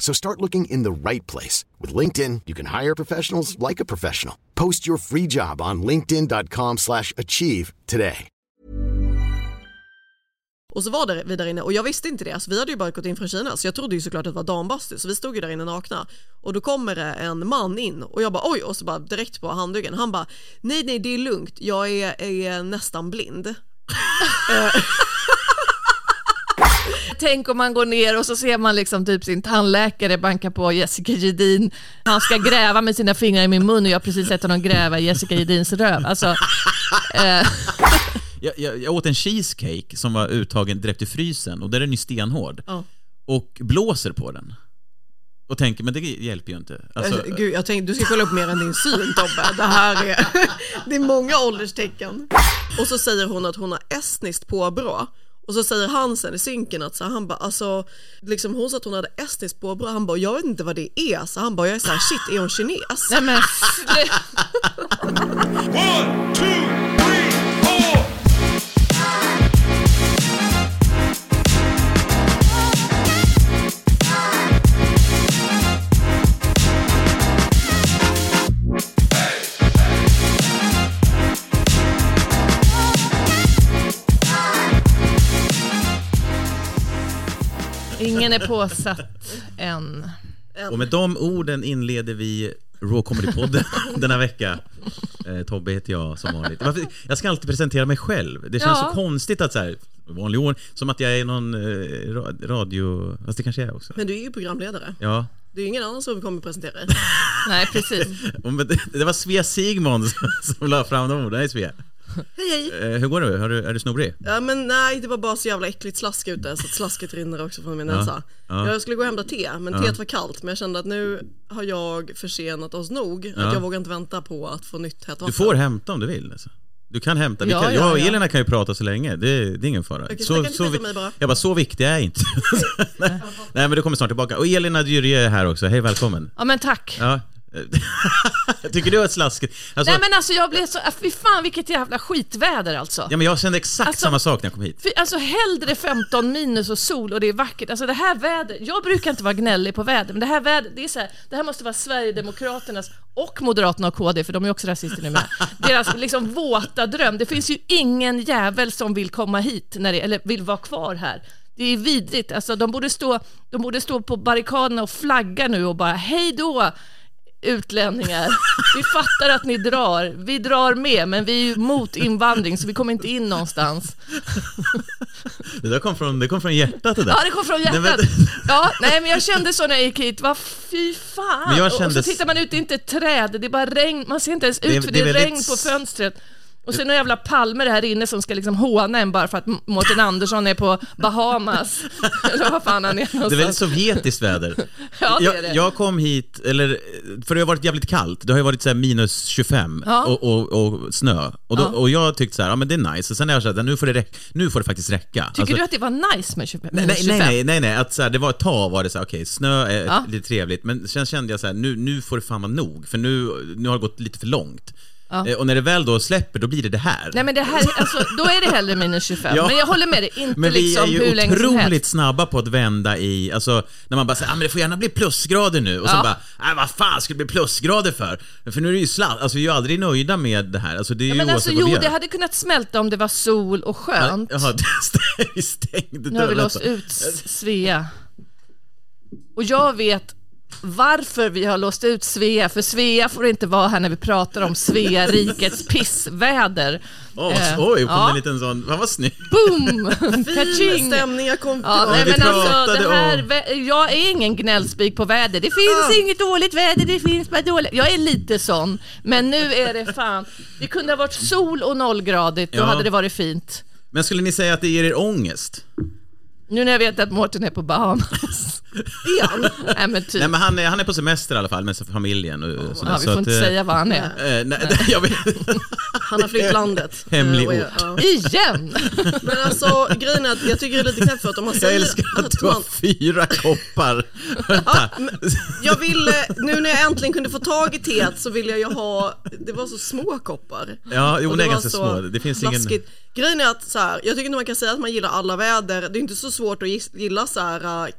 So start looking in the right place. With LinkedIn, you can hire professionals like a professional. Post your free job on linkedin.com slash achieve today. Och så var det vi där inne och jag visste inte det, alltså, vi hade ju bara gått in från Kina så jag trodde ju såklart att det var dambastu så vi stod ju där inne nakna och då kommer det en man in och jag bara oj och så bara direkt på handduggen han bara nej nej det är lugnt jag är, är nästan blind. Tänk om man går ner och så ser man liksom typ sin tandläkare banka på Jessica Gedin. Han ska gräva med sina fingrar i min mun och jag har precis sett honom gräva i Jessica Gedins röv. Alltså, eh, Jag, jag, jag åt en cheesecake som var uttagen direkt ur frysen och där är den ju stenhård. Ja. Och blåser på den. Och tänker, men det hjälper ju inte. Alltså, Alltså, Gud, jag tänkte du ska kolla upp mer än din syn Tobbe. Det här är, det är många ålderstecken. Och så säger hon att hon har estniskt påbrå. Och så säger han sen i synken att så han bara alltså, liksom hon sa att hon hade estniskt påbrå. Han bara jag vet inte vad det är. Så han bara jag är så här shit är hon kines? nej men, One, two, ingen är påsatt än. Och med de orden inleder vi Raw Comedy-podden denna vecka. Eh, Tobbe heter jag som vanligt. Varför, jag ska alltid presentera mig själv. Det känns Ja. så konstigt att så här, vanlig ordning, som att jag är någon eh, ra- radio... Fast det kanske jag är också. Men du är ju programledare. Ja. Det är ju ingen annan som kommer presentera dig. Nej, precis. Och men det, det var Svea Sigmund som, som la fram de orden. Hej Svea. Hej hej! Eh, hur går det? Har du, är du snobbrig? Ja men nej det var bara så jävla äckligt slask ute så att slasket rinner också från min näsa. ja. Jag skulle gå och hämta te men teet var kallt men jag kände att nu har jag försenat oss nog att jag vågar inte vänta på att få nytt hett Du vatten. får hämta om du vill. Alltså. Du kan hämta. Vi Ja, kan, ja, jag och ja. Elina kan ju prata så länge. Det, det är ingen fara. Okej, så, så, om vi- bara. jag bara, så viktig är jag inte. Nej, Nej, men du kommer snart tillbaka. Och Elina Dyrje är här också. Hej, välkommen. Ja men tack. Ja. Tycker du att slaskigt... Alltså, Nej men alltså jag blev så, äh, fy fan vilket jävla skitväder alltså. ja, men jag kände exakt Alltså- samma sak när jag kom hit. För, alltså hellre 15 minus och sol och det är vackert. Alltså det här vädret, jag brukar inte vara gnällig på väder, men det här vädret, det är så här, det här måste vara Sverigedemokraternas och Moderaterna och KD, för de är också rasister nu med. Deras liksom våta dröm. Det finns ju ingen jävel som vill komma hit, när det, eller vill vara kvar här. Det är vidrigt. Alltså, de, borde stå, de borde stå på barrikaderna och flagga nu och bara hej då utlänningar. Vi fattar att ni drar. Vi drar med, men vi är ju mot invandring så vi kommer inte in någonstans. Det där kom från, det kom från hjärtat det där. Ja, det kom från hjärtat. Nej, men- Ja, nej, men jag kände så när jag gick hit. Vad fy fan. Men jag Och- så tittar man ut, det är inte ett träd, det är bara regn. Man ser inte ens ut Det för det det är är, väldigt regn på fönstret. Och sen några jävla palmer här inne som ska liksom håna en bara för att Mårten Andersson är på Bahamas. Eller vad fan han är Det är väldigt någonstans. sovjetiskt väder. Ja, det är jag, det. jag kom hit, eller, för det har varit jävligt kallt. Det har ju varit så här minus 25 Ja. och, och, och snö. Och, då, Ja. och jag tyckte så här, ja men det är nice. Och sen har jag känt att nu får det, nu får det faktiskt räcka. Tycker Alltså- du att det var nice med 25? Nej, nej, 25? nej, nej, nej, att så här, det var ett tag var det så här, okej, snö är Ja. lite trevligt, men sen kände jag så här, nu, nu får det fan vara nog, för nu, nu har det gått lite för långt. Ja. Eh, Och när det väl då släpper, då blir det det här. Nej men det här, alltså, då är det hellre minus 25. Ja. Men jag håller med dig, inte Men vi liksom är ju hur länge som otroligt helst. snabba på att vända i, alltså när man bara säger ah, men det får gärna bli plusgrader nu och så Ja. bara, nej vad fan ska det bli plusgrader för? För nu är det ju sladd, alltså vi är ju aldrig nöjda med det här, alltså det är Ja, ju men alltså, vi jo, det hade kunnat smälta om det var sol och skönt. Jaha, vi stängde Nu har vi dörren, låst alltså. ut Svea. Och jag vet varför vi har låst ut Svea, för Svea får inte vara här när vi pratar om Svea rikets pissväder. Åh, Eh, oj, kom ja. en liten sån, fan vad snyggt. Boom! Fin stämning, jag kom Ja, nej, men alltså, det här, om- jag är ingen gnällspik på väder. Det finns Ah. inget dåligt väder, det finns bara dåligt. Jag är lite sån, men nu är det fan. Det kunde ha varit sol och nollgradigt, då Ja. hade det varit fint. Men skulle ni säga att det ger er ångest? Nu när jag vet att Mårten är på Bahamas. Igen. nej men typ. Nej men han är, han är på semester i alla fall med familjen och sådär, ja, vi så får att, inte eh, säga vad han är. eh, nej, jag vet. Han har flytt landet. Hemlig Eh, ort. ja. Igen! Men alltså grejen är att jag tycker det är lite knäppt för att om man Jag säger älskar att du har man, fyra koppar. Vänta. jag ville, nu när jag äntligen kunde få tag i teet så ville jag ju ha, det var så små koppar. Ja, jo det är var ganska så små. Det finns ingen... blaskigt. Grejen är att så här, jag tycker inte man kan säga att man gillar alla väder. Det är inte så svårt att gilla så här uh,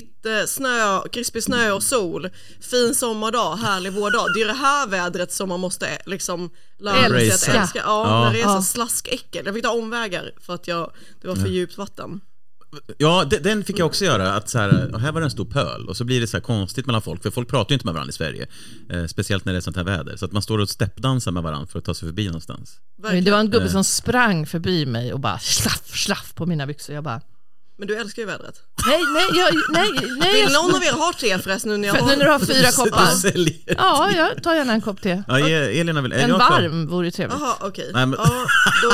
krispigt eh, snö, krispig snö och sol, fin sommardag, härlig vårdag. Det är det här vädret som man måste eh, liksom lära sig att Älska. Ja, Ja. när det är så Ja. slaskäckel. Jag fick ta omvägar för att jag, det var för djupt vatten. Ja, de- den fick jag också göra. Att så här, här var det en stor pöl och så blir det så här konstigt mellan folk, för folk pratar ju inte med varandra i Sverige. Eh, speciellt när det är sånt här väder. Så att man står och steppdansar med varandra för att ta sig förbi någonstans. Men det var en Eh. gubbe som sprang förbi mig och bara slaff, slaff på mina byxor. Jag bara, Men du älskar ju vädret. nej, nej, jag, nej, nej. Vill någon av er ha te förresten nu när jag för, har... nu när du har fyra koppar. Ja, jag tar gärna en kopp te. Ja, E- Elin har väl... är En varm vore trevligt. Jaha, okej. Nej, men- Ja, då,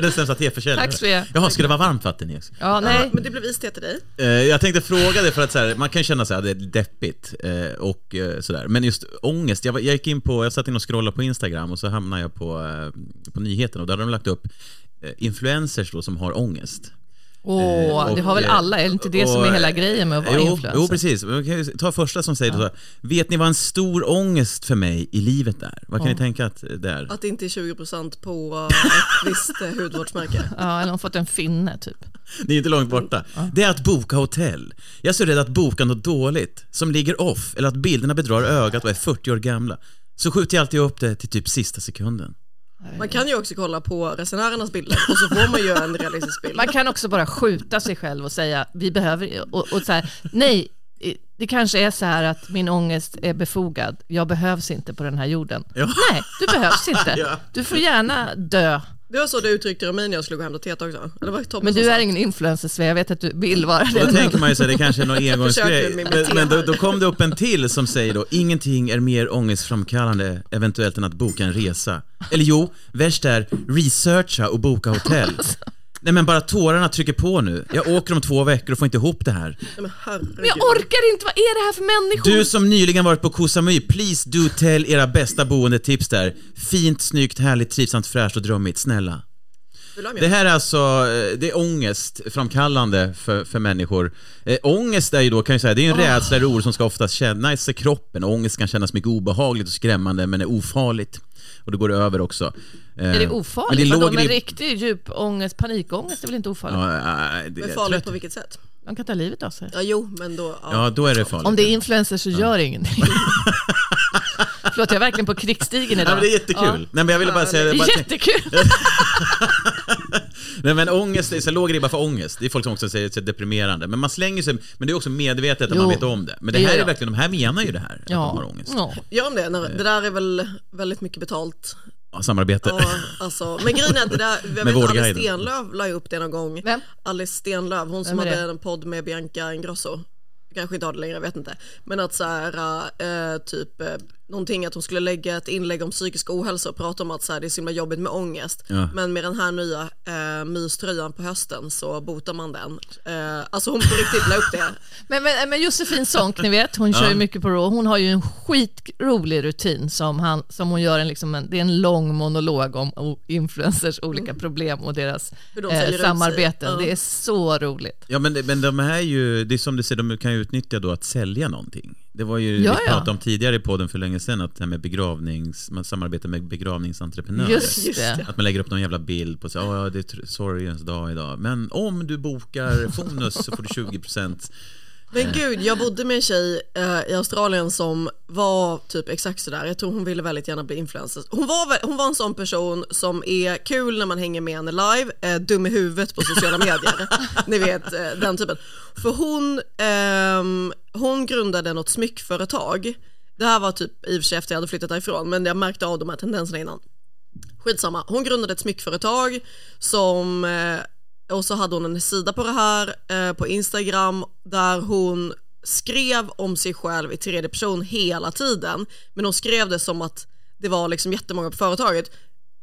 mm, sämsta teförsäljare. Tack, Svea. Jaha, ska det vara varmt vatten i också? Ja, nej. men det blev iste till dig. Eh, Jag tänkte fråga det för att så här, man kan känna sig att det är deppigt eh, och eh, sådär. Men just ångest, jag, var- jag gick in på, jag satt in och scrollade på Instagram och så hamnade jag på, på nyheterna och där hade de lagt upp influencers då som har ångest. Åh, och- det har väl alla? Är det inte det som är och- hela grejen med att vara jo, influencer? Jo, precis. Ta första som säger så här, vet ni vad en stor ångest för mig i livet är? Vad kan ni tänka att det är? Att det inte är 20% på eh, ett visst eh, hudvårdsmärke. Ja, eller har fått en finne typ. Det är inte långt borta. Det är att boka hotell. Jag är så rädd att boka något dåligt, som ligger off, eller att bilderna bedrar ögat och är 40 år gamla. Så skjuter jag alltid upp det till typ sista sekunden. Man kan ju också kolla på resenärernas bilder och så får man ju en realistisk bild. Man kan också bara skjuta sig själv och säga, vi behöver, och, och så här, nej, det kanske är så här att min ångest är befogad, jag behövs inte på den här jorden. Ja. Nej, du behövs inte. Ja. Du får gärna dö. Det var så du uttryckte dig om mig när jag skulle gå hem till Teta också. Eller var det Men du är ingen influencer, Svea. jag vet att du vill vara Och då det. tänker man ju så här, det kanske är någon engångsgrej. Men, då, då kom det upp en till som säger då, ingenting är mer ångestframkallande eventuellt än att boka en resa. Eller jo, värst är researcha och boka hotell. Nej men bara tårarna trycker på nu. Jag åker om två veckor och får inte ihop det här. Men. Men jag orkar inte, vad är det här för människor? Du som nyligen varit på Koh Samui, please do tell era bästa boendetips där. Fint, snyggt, härligt, trivsamt, fräscht och drömmigt, snälla. Det här är alltså, eh, det är ångestframkallande för, för människor. Eh, ångest är ju då, kan jag säga, det är ju en rädsla eller oro som ska oftast kännas i kroppen. Ångest kan kännas mycket obehagligt och skrämmande men är ofarligt. Och det går över också. Eh, Är det men ofarligt? det Vadå, låg men i- riktig djup ångest, panikångest är väl inte ofarligt? Ja, eh, det, Men farligt på vilket sätt? De kan ta livet av sig. Ja, jo, men då... Ja. Ja, då är det farligt. Om det är influencers så gör ingenting. Förlåt, jag är verkligen på krigsstigen Ja, idag. men det är jättekul. Nej men jag ville bara säga... Ja. Bara, Jättekul! nej men ångest, är så låg ribba för ångest. Det är folk som också säger att det är deprimerande. Men man slänger sig, men det är också medvetet att Jo, man vet om det. Men det, det här är verkligen, de här menar ju det här, att de har Ja. ångest. ja. Gör de det? När, det där är väl väldigt mycket betalt. Ja, samarbete. Ja, alltså, men grejen är att det där, jag Med vet Alice. Stenlöf la ju upp det någon gång. Vem? Alice Stenlöf, hon som hade det? en podd med Bianca Ingrosso. Kanske inte har det längre, jag vet inte. Men att så här, eh, typ eh, någonting att hon skulle lägga ett inlägg om psykisk ohälsa och prata om att så här, det är så himla jobbigt med ångest. Ja. Men med den här nya eh, myströjan på hösten så botar man den. Eh, alltså hon på riktigt la upp det. Men, men, men Josefin Sonck, ni vet, hon kör ju mycket på Raw. Hon har ju en skitrolig rutin som, han, som hon gör, en, liksom en, det är en lång monolog om influencers olika problem och deras Mm. De eh, samarbeten. Ja. Det är så roligt. Ja men, men de är ju, det är som du säger, de kan ju utnyttja då att sälja någonting. Det var ju, Ja, vi pratade om tidigare i podden för länge sedan, att det här med begravnings, man samarbetar med begravningsentreprenörer. Just det. Att man lägger upp någon jävla bild på så oh, det är sorgens dag idag. Men om du bokar Fonus så får du 20% Men gud, jag bodde med en tjej eh, i Australien som var typ exakt sådär. Jag tror hon ville väldigt gärna bli influencer. Hon var, hon var en sån person som är kul när man hänger med henne live, eh, dum i huvudet på sociala medier. Ni vet, eh, den typen. För hon, ehm, hon grundade något smyckföretag. Det här var typ i och för sig efter jag hade flyttat därifrån men jag märkte av de här tendenserna innan. Skitsamma, hon grundade ett smyckföretag som eh, och så hade hon en sida på det här eh, på Instagram där hon skrev om sig själv i tredje person hela tiden. Men hon skrev det som att det var liksom jättemånga på företaget.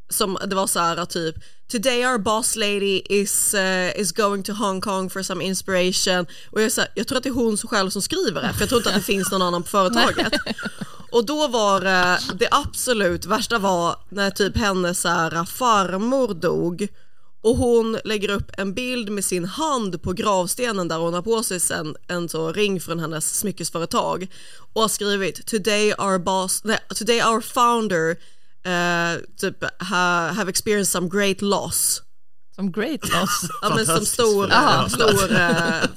Som det var så här typ Today our boss lady is, eh, is going to Hong Kong for some inspiration. Och jag, så här, jag tror att det är hon själv som skriver det för jag tror inte att det finns någon annan på företaget. Och då var det, det absolut värsta var när typ hennes så här, farmor dog och hon lägger upp en bild med sin hand på gravstenen där hon har på sig en, en så ring från hennes smyckesföretag och har skrivit today our boss, nej, today our founder eh, typ ha, have experienced some great loss. Som great loss. Ja men som stor, förlust. stor eh,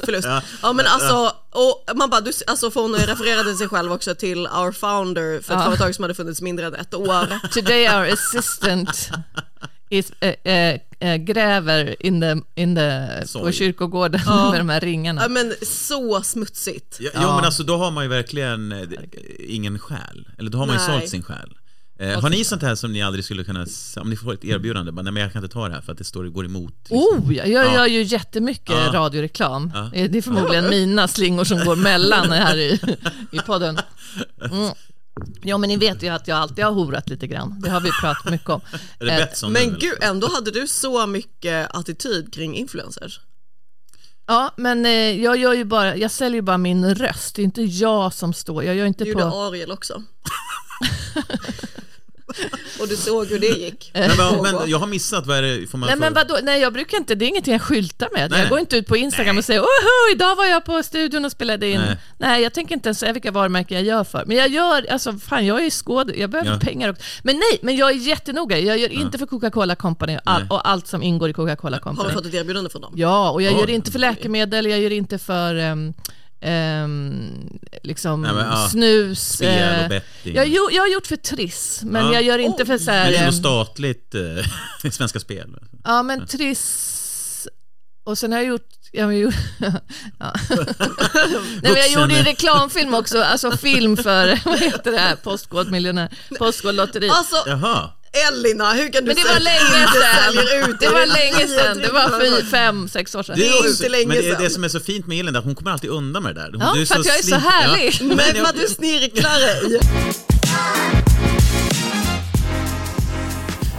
förlust. Ja. men alltså, och man bara, du, alltså för hon refererade sig själv också till our founder för ett Ja. företag som hade funnits mindre än ett år. Today our assistant is, eh, eh, gräver in the, in the, på kyrkogården med de här ringarna. Ja men så smutsigt. Ja, Jo men alltså då har man ju verkligen eh, ingen själ. Eller då har man ju Nej. sålt sin själ. Eh, har ni sånt här som ni aldrig skulle kunna, om ni får ett erbjudande, bara, nej men jag kan inte ta det här för att det står, går emot. liksom. Oh, jag jag Ja. gör ju jättemycket Ja. radioreklam. Ja. Eh, Det är förmodligen mina slingor som går mellan här i, i podden. Mm. Ja, men ni vet ju att jag alltid har horat lite grann. Det har vi pratat mycket om. Är det Eh, Betsson nu, Men gud, ändå hade du så mycket attityd kring influencers. Ja, men eh, jag gör ju bara, jag säljer ju bara min röst. Det är inte jag som står, jag gör inte Det gjorde på... Ariel också. Och du såg hur det gick. Nej, men, men jag har missat, vad är det, får man Nej få- men vadå, nej jag brukar inte, det är ingenting jag skyltar med. Nej. Jag går inte ut på Instagram och säger åh idag var jag på studion och spelade in. Nej. Nej, jag tänker inte ens säga vilka varumärken jag gör för. Men jag gör, alltså fan jag är skåd, jag behöver Ja. pengar också. Men nej, men jag är jättenoga. Jag gör inte för Coca-Cola Company och, all, Nej. och allt som ingår i Coca-Cola Har Company. du fått ett erbjudande från dem? Ja, och jag Oj. gör inte för läkemedel, jag gör inte för ehm, ehm, liksom Nej, men, ja. snus. Spel och eh, betting. jag, har gjort- jag har gjort för Triss, men Ja. jag gör inte för så här... Men det är ändå statligt eh, Svenska Spel. Ja, men Triss... Och sen har jag gjort... Jag gjort ja. Nej, men jag gjorde ju reklamfilm också, alltså film för, vad heter det här, Postkodmiljonär, Postkodlotteri. Alltså Jaha. Elina, hur kan du Men det säga var att länge du inte sedan. säljer ut Det var länge sedan, det var för fy, fem, sex år sedan. Det är inte länge men det, är det som är så fint med Elin, är att hon kommer alltid undan med det där. Hon, Ja, du för att jag är så härlig. Ja. Men jag- vad du snirklar dig.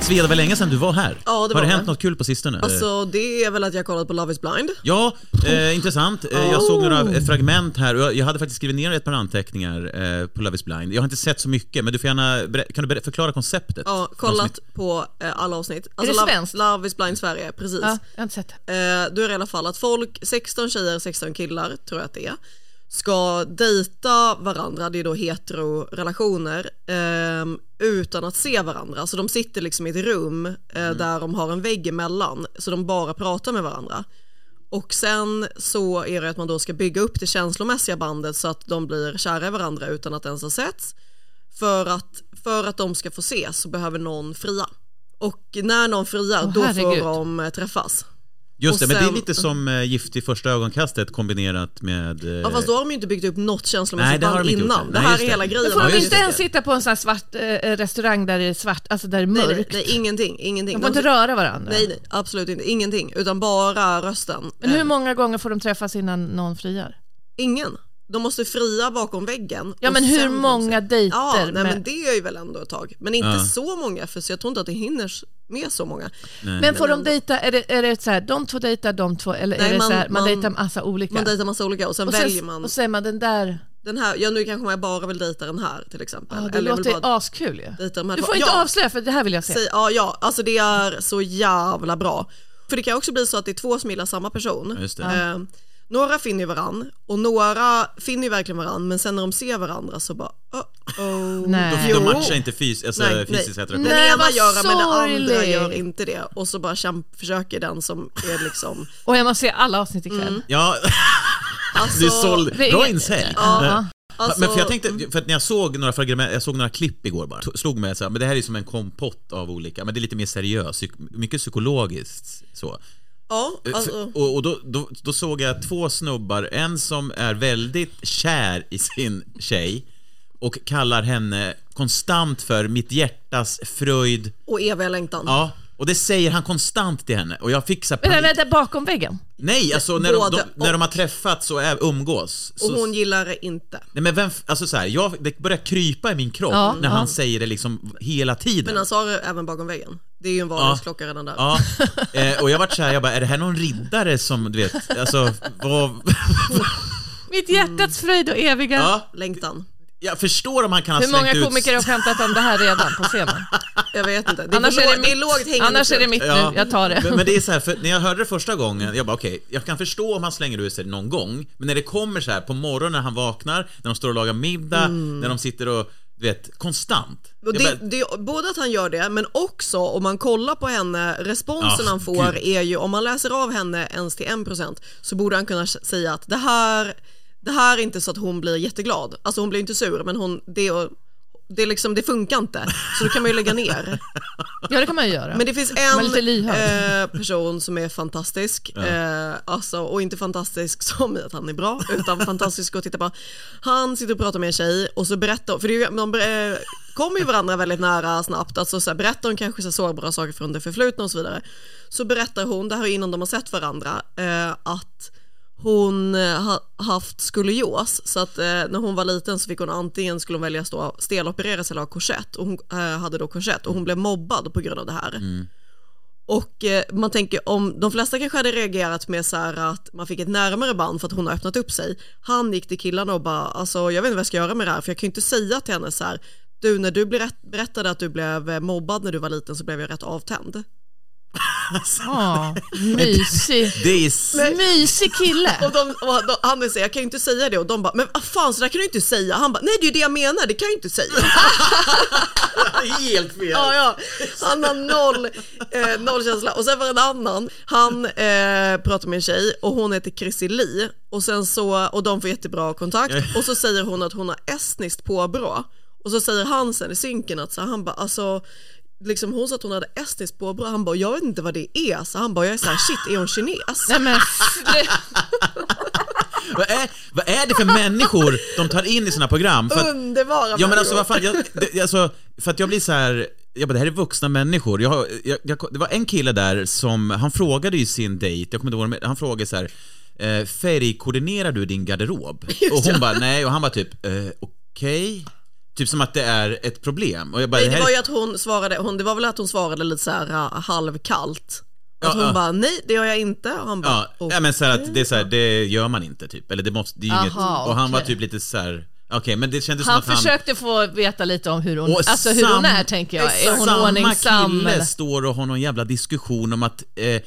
Svea, det var länge sedan du var här. Ja, det Har var det hänt något kul på sistone? Alltså det är väl att jag har kollat på Love is blind. Ja, eh, intressant. Eh, jag såg några Oh. eh, fragment här och jag, jag hade faktiskt skrivit ner ett par anteckningar eh, på Love is blind. Jag har inte sett så mycket, men du får gärna, kan du förklara konceptet? Ja, kollat på eh, alla avsnitt. Alltså, det Love, svenskt? Love is blind Sverige, precis. Ja, jag har inte sett det. Eh, då är det i alla fall att folk, 16 tjejer, 16 killar tror jag att det är, ska dejta varandra, det är då heterorelationer, ehm, utan att se varandra. Så de sitter liksom i ett rum eh, där de har en vägg emellan, så de bara pratar med varandra. Och sen så är det att man då ska bygga upp det känslomässiga bandet så att de blir kära i varandra utan att ens ha setts. För att, för att de ska få ses så behöver någon fria. Och när någon friar Åh, då får de eh, träffas. Just det, och men det är sen- lite som eh, Gift i första ögonkastet kombinerat med... Eh, Ja fast då har de ju inte byggt upp något Nej, känslomässigt band de innan. det. Det Nej, här just är det. hela grejen. Men får Ja, de inte ens sitta på en sån här svart eh, restaurang där det är svart, alltså där det är nej, nej, mörkt? nej, ingenting, ingenting. De får inte röra varandra? nej, nej, absolut inte, ingenting, utan bara rösten. Men hur Eh, många gånger får de träffas innan någon friar? Ingen. De måste fria bakom väggen. Ja men hur de många se. dejter? Ja, nej, med... men det är ju väl ändå ett tag. Men inte Ja. så många, för så jag tror inte att det hinner med så många. nej. Men får Men de dejta, är det, är det så här, de två dejtar de två, eller Nej, är det man- så här, man, man- dejtar massa olika? Man dejtar massa olika och sen och, väljer sen, man och säger man den där, den här, ja nu kanske jag bara vill dejta den här till exempel. ja, det Eller låter bara askul ju. de här Du två. får inte ja. avslöja för det här vill jag se. Säg, ja, ja, alltså det är så jävla bra. För det kan också bli så att det är två som gillar samma person. Ja, just det. Eh, några finner ju varann och några finner ju verkligen varann men sen när de ser varandra så bara oh, oh. Nej. de, de matchar inte fys alltså, Nej, fysisk nej. Den Nej, ena vad gör det men den andra gör inte det och så bara kämp, försöker den som är liksom Och jag måste se alla avsnitt ikväll. Ja, alltså, du såld. Bra inget- insälj. Ja. alltså, men för jag tänkte, för att när jag såg några fragment, jag såg några klipp igår bara, slog mig så här, men det här är som en kompott av olika, men det är lite mer seriöst, mycket psykologiskt så. Ja, Eh, alltså, Och, och då, då, då såg jag två snubbar, en som är väldigt kär i sin tjej och kallar henne konstant för mitt hjärtas fröjd. och eviga längtan. Ja, och det säger han konstant till henne och jag fick så panik. vänta, bakom väggen? Nej, alltså när de, de, när de och. har träffats och är, umgås. Och Så, hon gillar det inte. nej men vem, alltså så här, jag, det börjar krypa i min kropp Ja, när ja. han säger det liksom hela tiden. Men han sa det även bakom väggen. Det är ju en varningsklocka redan där. Ja, eh, och jag vart såhär, jag bara, är det här någon riddare som, du vet, alltså, vad... Mitt hjärtats fröjd och eviga... Ja, Längtan. jag förstår om han kan ha Hur många slängt ut... komiker har skämtat om det här redan på scenen? Jag vet inte. Det är, Annars är det, lågt, det är mitt, lågt hängande annars är det mitt Ja. nu, jag tar det. Men, men det är så här, för när jag hörde det första gången, jag bara okej, jag kan förstå om han slänger ut sig någon gång, men när det kommer så här på morgonen när han vaknar, när de står och lagar middag, när de sitter och, du vet, konstant. Det, det, både att han gör det, men också om man kollar på henne, responsen Ah, han får gud. är ju, om man läser av henne ens till 1% så borde han kunna säga att det här, det här är inte så att hon blir jätteglad. Alltså hon blir inte sur, men hon, det, det, liksom, det funkar inte. Så då kan man ju lägga ner. Ja, det kan man ju göra. Men det finns en eh, person som är fantastisk, eh, alltså, och inte fantastisk som i att han är bra, utan fantastisk att titta på. Han sitter och pratar med en tjej och så berättar, för det de eh, kommer ju varandra väldigt nära snabbt, alltså så här, berättar hon kanske så sårbara saker från det förflutna och så vidare. Så berättar hon, det här är innan de har sett varandra, eh, att hon eh, har haft skolios så att eh, när hon var liten så fick hon antingen skulle hon välja att stå stelopereras eller ha korsett och hon eh, hade då korsett och hon blev mobbad på grund av det här. Och eh, man tänker om de flesta kanske hade reagerat med så här att man fick ett närmare band för att hon har öppnat upp sig. Han gick till killarna och bara, alltså jag vet inte vad jag ska göra med det här för jag kan ju inte säga till henne så här, du när du berätt- berättade att du blev eh, mobbad när du var liten så blev jag rätt avtänd. Ja, mysig. det är... s- Mysig kille. Och, de, och de, han säger, jag kan ju inte säga det och de bara, men vad fan så där kan du inte säga. Han bara, nej det är ju det jag menar, det kan jag ju inte säga. Helt fel! Ja, ja. Han har noll, eh, noll känsla. Och sen var det en annan, han eh, pratar med en tjej och hon heter Chrissy Lee och, sen så, och de får jättebra kontakt och så säger hon att hon har estniskt påbrå och så säger han sen i synken att så, han bara alltså Liksom hon sa att hon hade estniskt påbrå, han bara jag vet inte vad det är, så han bara jag är såhär shit är hon kines? Nej, men, Vad, är, vad är det för människor de tar in i sina program? För att, Underbara ja men alltså vad fan, jag, det, alltså, för att jag blir så här. Jag bara, det här är vuxna människor. Jag, har- jag, jag, det var en kille där som, han frågade ju sin dejt, jag kommer inte ihåg, han frågade så här. Eh, färgkoordinerar du din garderob? Och hon bara nej, och han bara typ, eh, okej? Typ som att det är ett problem. Och jag bara, Nej, det det här var är- ju att hon svarade, hon, det var väl att hon svarade lite så här uh, halvkallt. Att Ja, hon ja. bara nej det gör jag inte och han bara Ja, "Okej." ja men så här att det är så här, det gör man inte typ. Eller det måste, det är ju inget, Aha, och han var typ lite så här. okej men det kändes han som att han... försökte få veta lite om hur hon, Och alltså hur hon sam- är tänker jag. Är hon Samma ordningsam? kille eller? står och har någon jävla diskussion om att eh,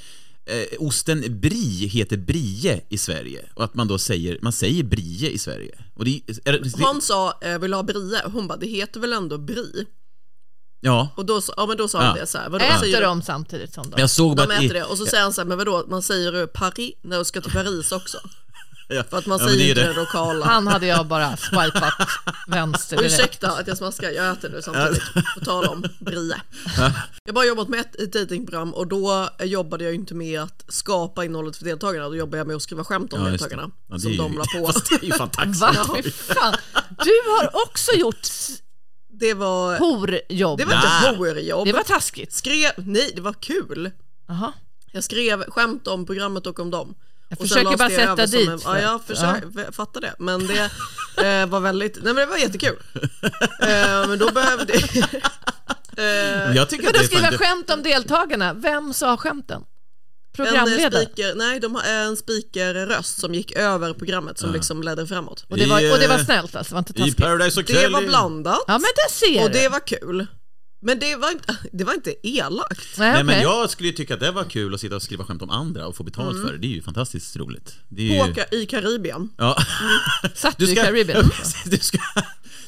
eh, osten brie heter brie i Sverige och att man då säger, man säger brie i Sverige. Och det, är, det, Han sa eh, vill ha brie? Hon bara det heter väl ändå brie? ja, Och då, ja, men då sa Ja. han det så här, vadå, säger Äter du? de samtidigt som de? jag såg bara De äter det och så säger han så här, men vadå, man säger du Paris när du ska till Paris också? Ja, För att man ja, säger inte det. det lokala. Han hade jag bara swipat vänster Och direkt. ursäkta att jag smaskar, jag äter nu samtidigt. På tal om brie. Jag har bara jobbat med ett, dejtingprogram och då jobbade jag inte med att skapa innehållet för deltagarna, då jobbade jag med att skriva skämt om Ja, deltagarna. Ja, som ju- de la på. Det är ju fantastiskt. Va? Du har också gjort Det var, horjobb. det var inte horjobb. Det var taskigt. Skrev, nej det var kul. Aha. Jag skrev skämt om programmet och om dem. Jag Och försöker bara det sätta dit. En, ja, jag försöker, fattar det. Men det eh, var väldigt, nej men det var jättekul. eh, men då behövde eh, Jag tycker Men att då det skriva fan, skämt om deltagarna. Vem sa skämten? en Programledare? speaker, nej de har en speakerröst som gick över programmet som liksom ledde framåt. Och det, var, I, och det var eh, snällt alltså, det var inte I taskigt. Paradise Det Hotel... var blandat Ja men det ser och det var kul. Men det var inte, det var inte elakt. Nej, Nej men jag skulle ju tycka att det var kul att sitta och skriva skämt om andra och få betalt Mm. för det. Det är ju fantastiskt roligt. Det är ju... Åka i Karibien. Ja. Satt Du du i ska, Karibien du ska,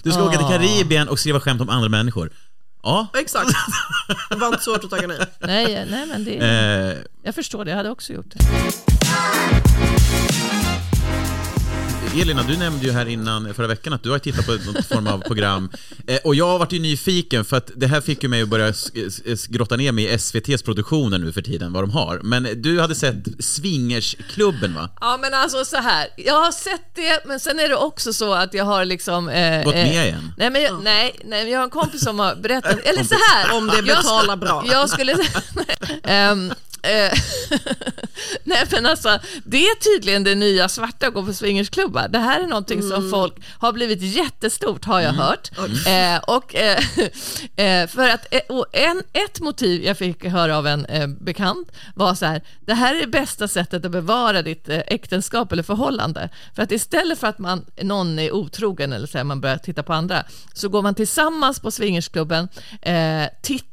du ska åka till Ah. Karibien och skriva skämt om andra människor. Ja. Exakt. Det var inte svårt att tacka nej. Nej, nej men det, Eh, jag förstår det, jag hade också gjort det. Elina, du nämnde ju här innan förra veckan att du har tittat på någon form av program. Eh, och jag har varit ju nyfiken för att det här fick ju mig att börja grotta ner mig i SVTs produktioner nu för tiden, vad de har. Men du hade sett Swingersklubben va? Ja men alltså så här, jag har sett det men sen är det också så att jag har liksom... Eh, Gått eh, med igen? Nej, men jag, nej, nej, jag har en kompis som har berättat, eller så här. Om det jag betalar sk- bra. Jag skulle eh, Nej men alltså, det är tydligen det nya svarta att gå på swingersklubbar. Det här är någonting Mm. som folk har blivit jättestort har jag hört. Eh, och, eh, eh, för att, eh, och en, ett motiv jag fick höra av en eh, bekant var så här, det här är det bästa sättet att bevara ditt eh, äktenskap eller förhållande. För att istället för att man, någon är otrogen eller så här, man börjar titta på andra, så går man tillsammans på swingersklubben, eh,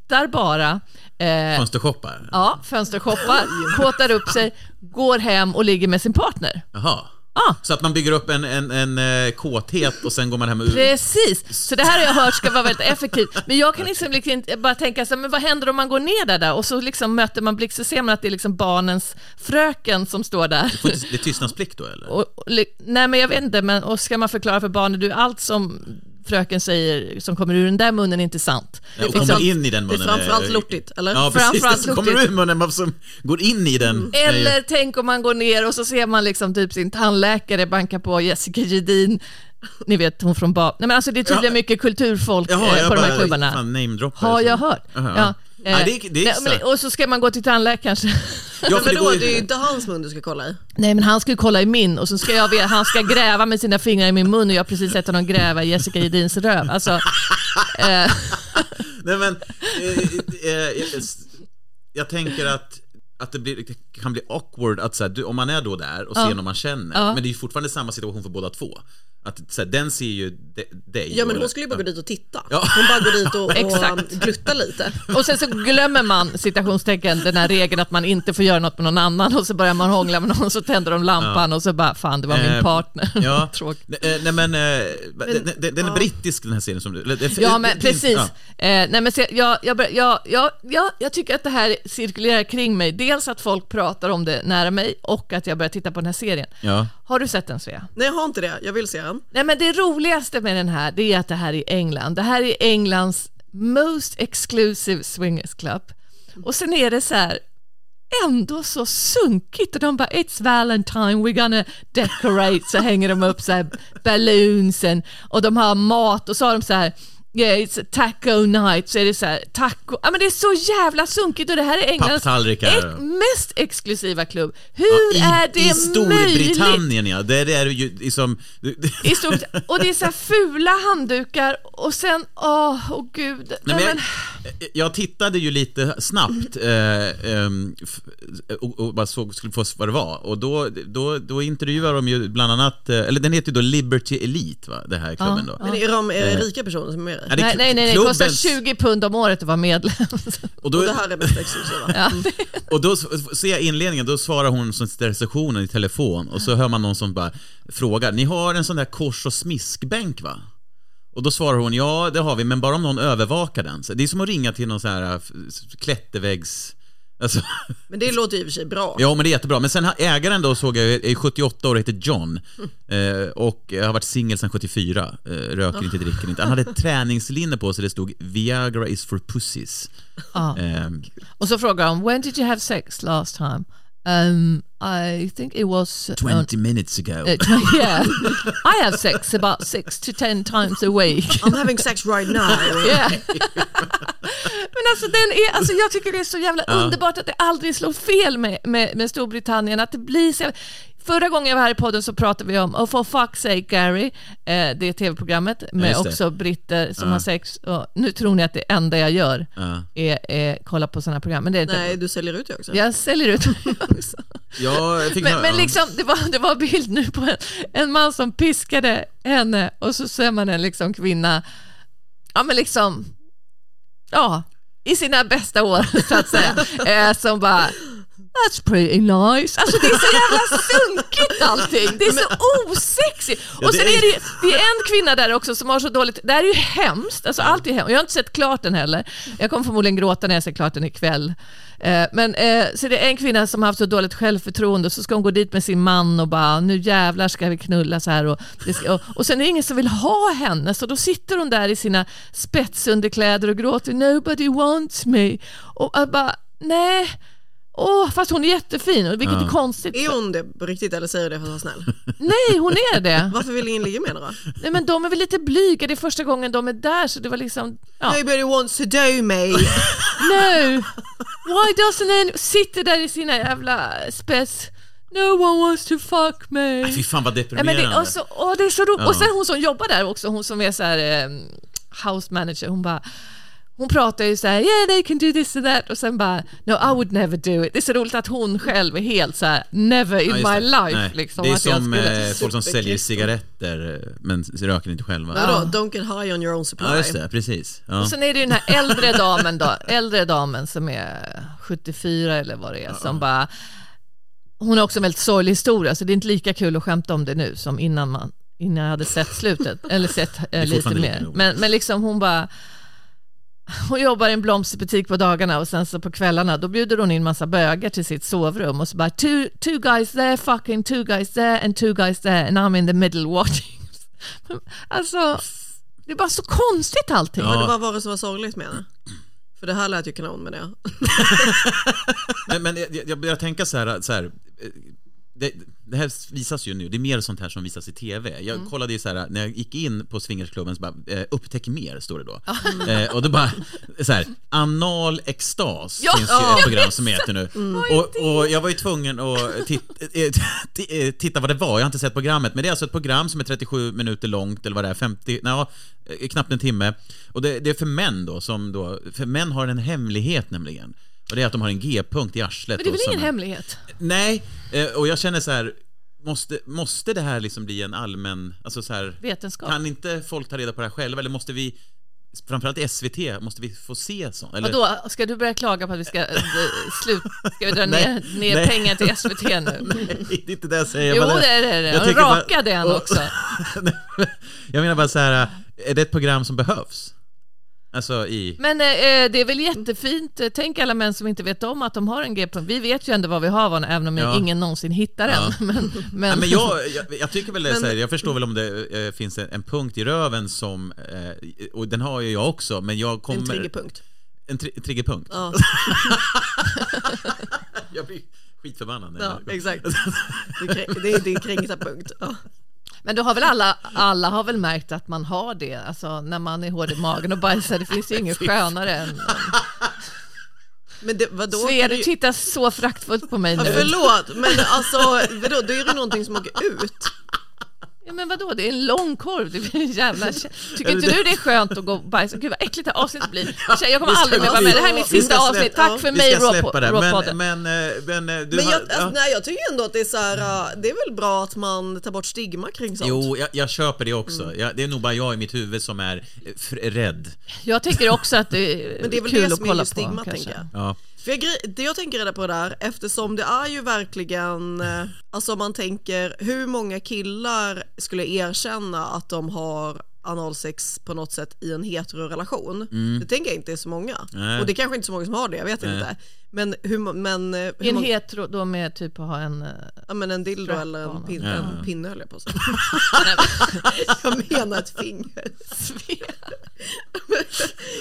tittar bara, eh, Fönstershoppar? Ja, fönstershoppar, kåtar upp sig, går hem och ligger med sin partner. Jaha. Ja. Så att man bygger upp en, en, en eh, kåthet och sen går man hem och... Precis, så det här har jag hört ska vara väldigt effektivt. Men jag kan liksom, liksom bara tänka så här, men vad händer om man går ner där, där och så liksom möter man blick så ser man att det är liksom barnens fröken som står där. Det är tystnadsplikt då eller? Och, och, nej men jag vet inte, men och ska man förklara för barnen, du allt som fröken säger som kommer ur den där munnen är inte sant. Ja, och Liksom- kommer in i den Det är munnen. framförallt eh, lortigt, eller? Ja, precis. Det som kommer ur munnen, som går in i den. ju- Eller tänk om man går ner och så ser man liksom typ sin tandläkare banka på Jessica Gedin, ni vet hon från Bab. Nej men alltså det är tydligen Ja. mycket kulturfolk Jaha, eh, på de här klubbarna. Har jag hört. Jaha. Ja. Ja, eh, det är- det är nej, och så ska man gå till tandläkaren. Ja, Men för det vadå, går ju... det är ju inte hans mun du ska kolla i. Nej men han ska ju kolla i min och så ska jag han ska gräva med sina fingrar i min mun och jag har precis sett honom gräva i Jessica Gedins röv. Alltså, eh, Nej men, eh, eh, eh, jag tänker att, att det, blir, det kan bli awkward att så här, du, om man är då där och ser någon man känner, Ja. men det är ju fortfarande samma situation för båda två. Att så här, den ser ju de, dig. Ja men hon skulle ju bara gå ja. dit och titta. Ja. Hon bara går dit och, och Exakt. glutta lite. och sen så glömmer man citationstecken den här regeln att man inte får göra något med någon annan och så börjar man hångla med någon så tänder de lampan och så bara fan det var min Eh, partner. Ja, Tråkigt. nej, eh, nej men, eh, den, den, den är brittisk den här serien som du... eller, Ja, men precis. ja. Eh, nej, men se, jag, jag, bör- jag, jag, jag, jag tycker att det här cirkulerar kring mig. Dels att folk pratar om det nära mig och att jag börjar titta på den här serien. Ja. Har du sett den Svea? Nej jag har inte det, jag vill se den. Nej, men det roligaste med den här, det är att det här är England. Det här är Englands most exclusive swingers club. Och sen är det så här, ändå så sunkigt och de bara “It's Valentine, we're gonna decorate” så hänger de upp så här balloons and, och de har mat och så har de så här A taco night, så är det så här, taco, ja men det är så jävla sunkigt och det här är Englands ex- mest exklusiva klubb. Hur I, är det I möjligt? Storbritannien ja, där är det ju liksom... I stort, och det är så här fula handdukar och sen, åh, åh gud. Nej, men jag, men, jag tittade ju lite snabbt eh, f- och, och bara såg, skulle få vad det var och då, då, då intervjuar de ju bland annat, eh, eller den heter ju då Liberty Elite va, det här klubben då. Men är de är det rika personer som är med Ja, det? nej, nej, nej, det kostar 20 pund om året att vara medlem. Och då, Och det här är mest exklusiva. ja. och då ser jag inledningen, då svarar hon som sitter i receptionen i telefon och så hör man någon som bara frågar, ni har en sån där kors och smiskbänk va? Och då svarar hon, ja det har vi, men bara om någon övervakar den. Så det är som att ringa till någon sån här eh, klätterväggs... Alltså, Men det låter ju i och för sig bra. ja men det är jättebra. Men sen ägaren då såg jag är 78 år och heter John. Eh, och har varit singel sedan 74. Eh, röker inte, dricker inte. Han hade ett träningslinne på sig det stod Viagra is for pussies. Ja. Eh, Och så frågar de, when did you have sex last time? Um, I think it was... on- 20 minutes ago. uh, yeah, I have sex about six to ten times a week. I'm having sex right now. Yeah. Men alltså, den är, alltså jag tycker det är så jävla underbart att det aldrig slår fel med, med, med Storbritannien, att det blir så jävla... Förra gången jag var här i podden så pratade vi om Oh for fuck's sake Gary, eh, det tv-programmet med det. också britter som har sex. Och nu tror ni att det enda jag gör Ja. är, är kolla på sådana program, men det är inte. Nej, du säljer ut det också. Jag säljer ut också. Ja, jag fick Men, höra- men liksom, det var, det var bild nu på en, en man som piskade henne och så ser man en liksom kvinna, ja men liksom, ja, i sina bästa år så att säga, eh, som bara, That's pretty nice. Alltså det är så jävla sunkigt allting. Det är så osexigt. Och sen är det, det är en kvinna där också som har så dåligt, det här är ju hemskt. Alltså allt är hemskt. Jag har inte sett klart den heller. Jag kommer förmodligen gråta när jag ser klart den ikväll. Eh, Men eh, så det är en kvinna som har haft så dåligt självförtroende och så ska hon gå dit med sin man och bara nu jävlar ska vi knulla så här och, ska, och, och sen är det ingen som vill ha henne så då sitter hon där i sina spetsunderkläder och gråter nobody wants me och bara nej Åh, fast hon är jättefin, vilket är konstigt. Är hon det på riktigt eller säger du det för att vara snäll? Nej, hon är det. Varför vill ingen ligga med henne då? Nej, men de är väl lite blyga, det är första gången de är där så det var liksom... Ja. Nobody wants to do me. No! Why doesn't anyone... Sitter där i sina jävla spets... No one wants to fuck me. Nej, fy fan vad Ja, men deprimerande. det, och, så, och det är så roligt. Ja. Och sen hon som jobbar där också, hon som är så här, eh, house manager, hon bara hon pratar ju så här, yeah they can do this and that och sen bara, no I would never do it. Det är så roligt att hon själv är helt så här, never in Ja, my life. Nej, Liksom, det är som skulle- eh, folk som säljer cigaretter eh, men röker inte själva. Vadå? Don't get high on your own supply. Ja, just det, precis. Ja. Och sen är det ju den här äldre damen då, äldre damen som är 74 eller vad det är, som bara, hon har också en väldigt sorglig historia, så det är inte lika kul att skämta om det nu som innan man innan jag hade sett slutet, eller sett eh, lite mer. Men, men liksom hon bara, hon jobbar i en blomsterbutik på dagarna och sen så på kvällarna då bjuder hon in massa bögar till sitt sovrum och så bara two, two guys there, fucking two guys there and two guys there and I'm in the middle watching. Alltså, det är bara så konstigt allting. Men Ja. det var vad det som var sorgligt med henne? För det här lät ju kanon med det. Nej, men jag, jag börjar tänka så här, så här det, det här visas ju nu, det är mer sånt här som visas i TV. Jag Mm. kollade ju så här, när jag gick in på swingersklubben så bara, eh, upptäck mer, står det då. Eh, och då bara, så här, anal extas Ja, finns ju ja, ett program som heter nu. Mm. Och, och jag var ju tvungen att titta, eh, titta vad det var, jag har inte sett programmet, men det är alltså ett program som är 37 minuter långt, eller vad det är, 50, nej, eh, knappt en timme. Och det, det är för män då, som då, för män har en hemlighet nämligen. Och det är att de har en G-punkt i arslet. Men det är väl ingen hemlighet? Nej, eh, och jag känner så här, måste, måste det här liksom bli en allmän, alltså så här, Vetenskap. kan inte folk ta reda på det här själva eller måste vi, framförallt i SVT, måste vi få se sånt? Eller, Vadå, ska du börja klaga på att vi ska eh, slut, ska vi dra Nej, ner, ner nej. pengar till SVT nu? Nej, det är inte det jag säger. Jo, det är det. jag Och tycker bara- raka den också. jag menar bara så här, är det ett program som behövs? Alltså i... Men eh, det är väl jättefint. Eh, Tänk alla män som inte vet om att de har en G-punkt. Vi vet ju ändå vad vi har, även om Ja. ingen någonsin hittar den. Ja. Men, Nej, men, men jag, jag, jag tycker väl det så här, jag förstår väl om det eh, finns en, en punkt i röven som, eh, och den har ju jag också, men jag kommer... En triggerpunkt. En tri- triggerpunkt? Ja, Jag blir skitförbannad. ja exakt. Det är krä- Det är din kränkta punkt. Ja. Men då har väl alla, alla har väl märkt att man har det, alltså när man är hård i magen och bajsar. Det finns ju inget skönare än... Men det, vadå? Svea, du tittar så fraktfullt på mig Ja, nu. förlåt, men alltså vadå, då är det någonting som åker ut. Ja, men vadå, det är en lång korv. Det blir en jävla... Tycker inte du det är skönt att gå och bajsa? Gud vad äckligt det här avsnittet blir. Jag kommer aldrig mer vara med. Det här är mitt sista avsnitt. Tack för vi mig, ska släppa det. Råpodden. Men, men, eh, men eh, du Men har, jag, ja. alltså, nej, jag tycker ändå att det är så här, det är väl bra att man tar bort stigma kring sånt. Jo, jag, jag köper det också. Mm. Jag, det är nog bara jag i mitt huvud som är eh, rädd. Jag tycker också att det är, Men det är väl kul det att som är kolla just på. stigma, kanske. tänker jag. Ja. För jag, det jag tänker reda på där, eftersom det är ju verkligen, eh, alltså om man tänker hur många killar skulle erkänna att de har analsex på något sätt i en heterorelation. Det tänker jag inte är så många. Mm. Nej. Och det är kanske inte så många som har det, jag vet Nej. inte. Men hur, men, eh, hur En många- hetero då med typ att ha en... eh, Ja men en dildo eller en, pin, Ja. en pinne höll jag på att säga. Jag menar ett finger.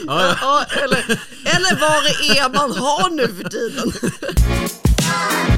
Ja, Ja, eller, eller vad det är man har nu för tiden.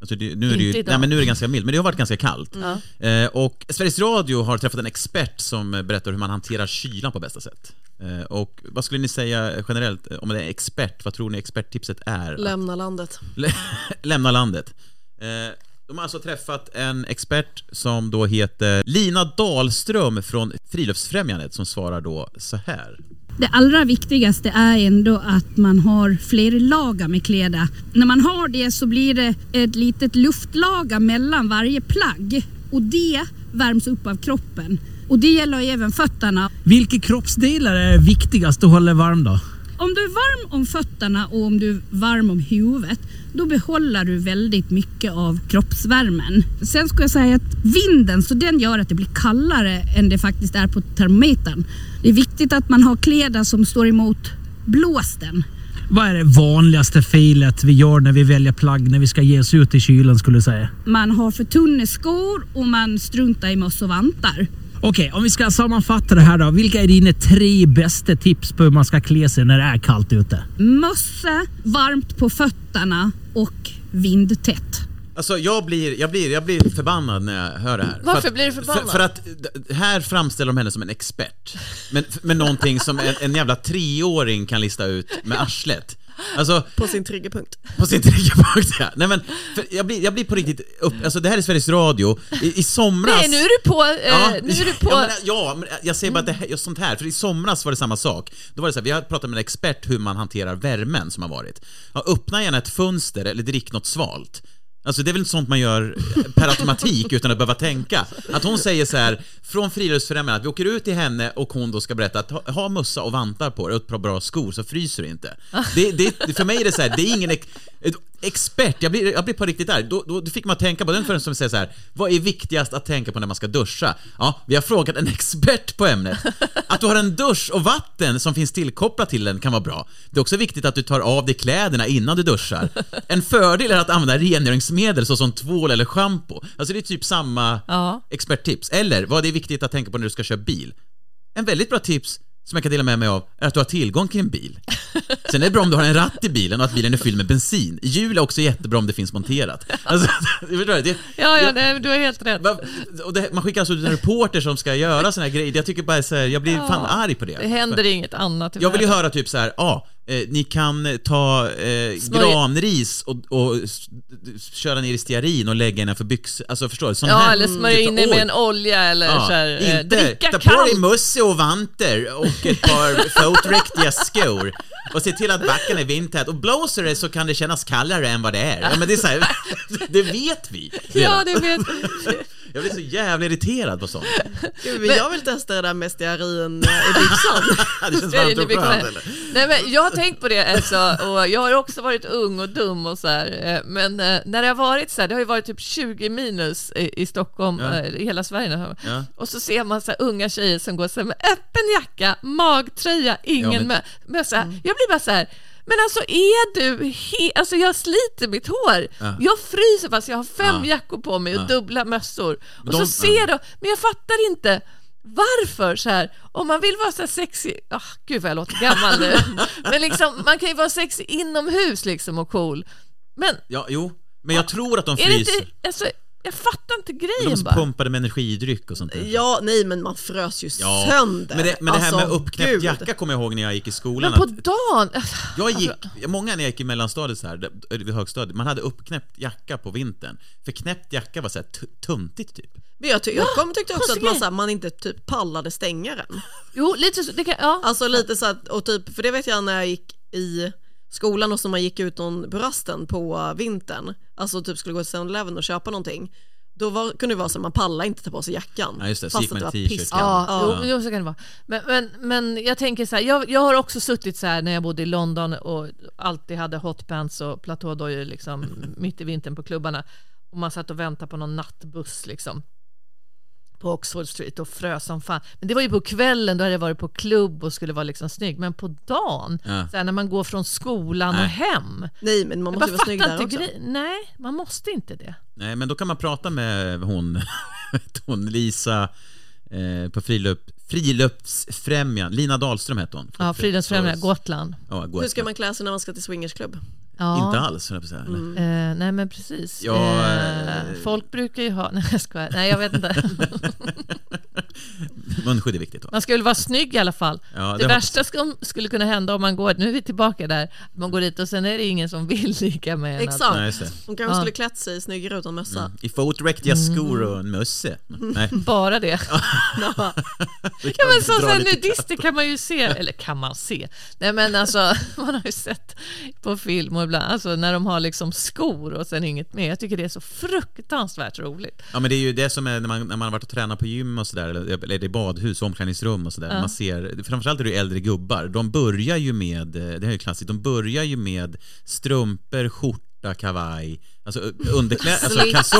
Alltså det, nu, är det ju, nej, men nu är det ganska milt, men det har varit ganska kallt. Ja. Eh, och Sveriges Radio har träffat en expert som berättar hur man hanterar kylan på bästa sätt. Eh, och vad skulle ni säga generellt eh, om det är expert? Vad tror ni experttipset är? Lämna landet. Lä- Lämna landet. Eh, de har alltså träffat en expert som då heter Lina Dahlström från Friluftsfrämjandet som svarar då så här. Det allra viktigaste är ändå att man har flera lager med kläder. När man har det så blir det ett litet luftlager mellan varje plagg och det värms upp av kroppen. Och det gäller även fötterna. Vilka kroppsdelar är viktigast att hålla varm då? Om du är varm om fötterna och om du är varm om huvudet, då behåller du väldigt mycket av kroppsvärmen. Sen ska jag säga att vinden, så den gör att det blir kallare än det faktiskt är på termometern. Det är viktigt att man har kläder som står emot blåsten. Vad är det vanligaste felet vi gör när vi väljer plagg när vi ska ge oss ut i kylen skulle du säga? Man har för tunna skor och man struntar i möss och vantar. Okej, om vi ska sammanfatta det här då. Vilka är dina tre bästa tips på hur man ska klä sig när det är kallt ute? Mössa, varmt på fötterna och vindtätt. Alltså jag blir, jag, blir, jag blir förbannad när jag hör det här. Varför för att, blir du förbannad? För, för att d- här framställer de henne som en expert. Men, med någonting som en, en jävla treåring kan lista ut med arslet. Alltså, På sin triggerpunkt. på sin triggerpunkt ja. Nej men, för jag, blir, jag blir på riktigt upp, alltså det här är Sveriges Radio. I, i somras... Nej, nu är du på... Eh, nu är du på... Ja, men, ja, men jag säger bara att det här, just sånt här, för i somras var det samma sak. Då var det så här, vi har pratat med en expert hur man hanterar värmen som har varit. Ja, öppna gärna ett fönster eller drick något svalt. Alltså det är väl inte sånt man gör per automatik utan att behöva tänka. Att hon säger så här, från Friluftsfrämjandet, att vi åker ut till henne och hon då ska berätta att ha, ha mössa och vantar på dig och ett par bra skor så fryser du inte. Det, det, för mig är det så här, det är ingen expert, jag blir, jag blir på riktigt där. Då, då, då fick man tänka på den för som säger så här, vad är viktigast att tänka på när man ska duscha? Ja, vi har frågat en expert på ämnet. Att du har en dusch och vatten som finns tillkopplat till den kan vara bra. Det är också viktigt att du tar av dig kläderna innan du duschar. En fördel är att använda rengöringsmedel såsom tvål eller schampo. Alltså det är typ samma Ja. experttips. Eller vad det är viktigt att tänka på när du ska köra bil. En väldigt bra tips som jag kan dela med mig av är att du har tillgång till en bil. Sen är det bra om du har en ratt i bilen och att bilen är fylld med bensin. Hjul är också jättebra om det finns monterat. Alltså, du? Det, Ja, ja, nej, du har helt rätt. Och det, man skickar alltså ut en reporter som ska göra såna här grejer. Jag tycker bara så här, jag blir fan arg på det. Det händer inget annat Jag vill ju höra typ så här, ja, eh, ni kan eh, ta eh, granris och, och köra ner i stearin och lägga innanför byxor. Alltså förstår du? Sån Ja, här, eller smörja typ, in oj. med en olja eller Ja, så här, eh, inte dricka ta på dig kallt. mössa och vanter och ett par fotdräktiga skor och se till att backen är vindtät och blåser det så kan det kännas kallare än vad det är. Ja, men det är så här, det vet vi Ja, redan. det vet Jag blir så jävla irriterad på sånt. Gud, men jag vill testa det där med stearin eh, i byxan. Det känns varmt och skönt. Nej, men jag har tänkt på det alltså, och jag har också varit ung och dum och så här. eh, Men eh, när det har varit så här, det har ju varit typ 20 minus i, i Stockholm, Ja. i hela Sverige. nu. Ja. Och så ser man så här, unga tjejer som går så här, med öppen jacka, magtröja, ingen Ja, men- mö- mössa. Jag blir bara så här, men alltså är du he- Alltså jag sliter mitt hår. Ja. Jag fryser fast jag har fem Ja. jackor på mig och Ja. dubbla mössor. Och de- så ser jag, men jag fattar inte varför så här, om man vill vara så här sexig, oh, gud vad jag låter gammal nu, men liksom man kan ju vara sexig inomhus liksom och cool. Men Ja, jo. Men jag tror att de är det fryser. inte, alltså, Jag fattar inte De grejen som bara. pumpade med energidryck och sånt där. Ja, nej men man frös ju Ja, sönder. Men det, men det här med Alltså, uppknäppt gud. jacka kommer jag ihåg när jag gick i skolan. Men på att dagen... jag gick, många när jag gick i mellanstadiet så här, vid högstadiet, man hade uppknäppt jacka på vintern. För knäppt jacka var så här tuntigt typ. Men jag, ty- jag kom, tyckte också att man, så här, man inte typ pallade stänga den. Jo, lite så. Det kan, ja. Alltså lite så att, och typ, för det vet jag när jag gick i skolan och så man gick ut någon på rasten på vintern, alltså typ skulle gå till 7-Eleven och köpa någonting, då var, kunde det vara så att man pallade inte ta på sig jackan. Ja, just det. Så Fast gick man att i det var t-shirt. Ja, Ja. Jo, jo, så kan det vara. Men, men, men jag tänker så här, jag, jag har också suttit så här när jag bodde i London och alltid hade hotpants och platådojor liksom mitt i vintern på klubbarna. Och man satt och väntade på någon nattbuss liksom på Oxford Street och frös som fan. Men det var ju på kvällen, då hade jag varit på klubb och skulle vara liksom snygg. Men på dagen, Ja. så här, när man går från skolan och Nej. hem. Nej men man måste bara vara snygg där inte också. Nej, man måste inte det. Nej, men då kan man prata med hon, hon Lisa eh, på friluft, Friluftsfrämjan, Lina Dahlström hette hon. Ja, Fridhemsfrämjande, Så- Gotland. Ja, Hur Gotland. ska man klä sig när man ska till swingersklubb? Ja. Inte alls, jag säga. eller? Eh, nej men precis. Ja, eh, eh, folk brukar ju ha, nej jag skojar, nej jag vet inte. Munskydd är viktigt. Va? Man väl vara snygg i alla fall. Ja, det det värsta som skulle kunna hända om man går, nu är vi tillbaka där, man går dit och sen är det ingen som vill ligga med en. Exakt. Nej, just det. Hon kanske Ja. skulle klätt sig snyggare utan mössa. Mm. I fotdräktiga skor och en mössa. Nej. Bara det. Ja. det men lite nudister kan man ju se, eller kan man se? Nej men alltså, man har ju sett på film och ibland, alltså när de har liksom skor och sen inget mer. Jag tycker det är så fruktansvärt roligt. Ja men det är ju det som är när man, när man har varit och tränat på gym och sådär, eller, eller i badhus, omklädningsrum och sådär. Ja. Man ser, framförallt är det ju äldre gubbar, de börjar ju med, eh, det här är ju klassiskt, de börjar ju med strumpor, skjorta, kavaj, alltså underkläder, alltså Slips,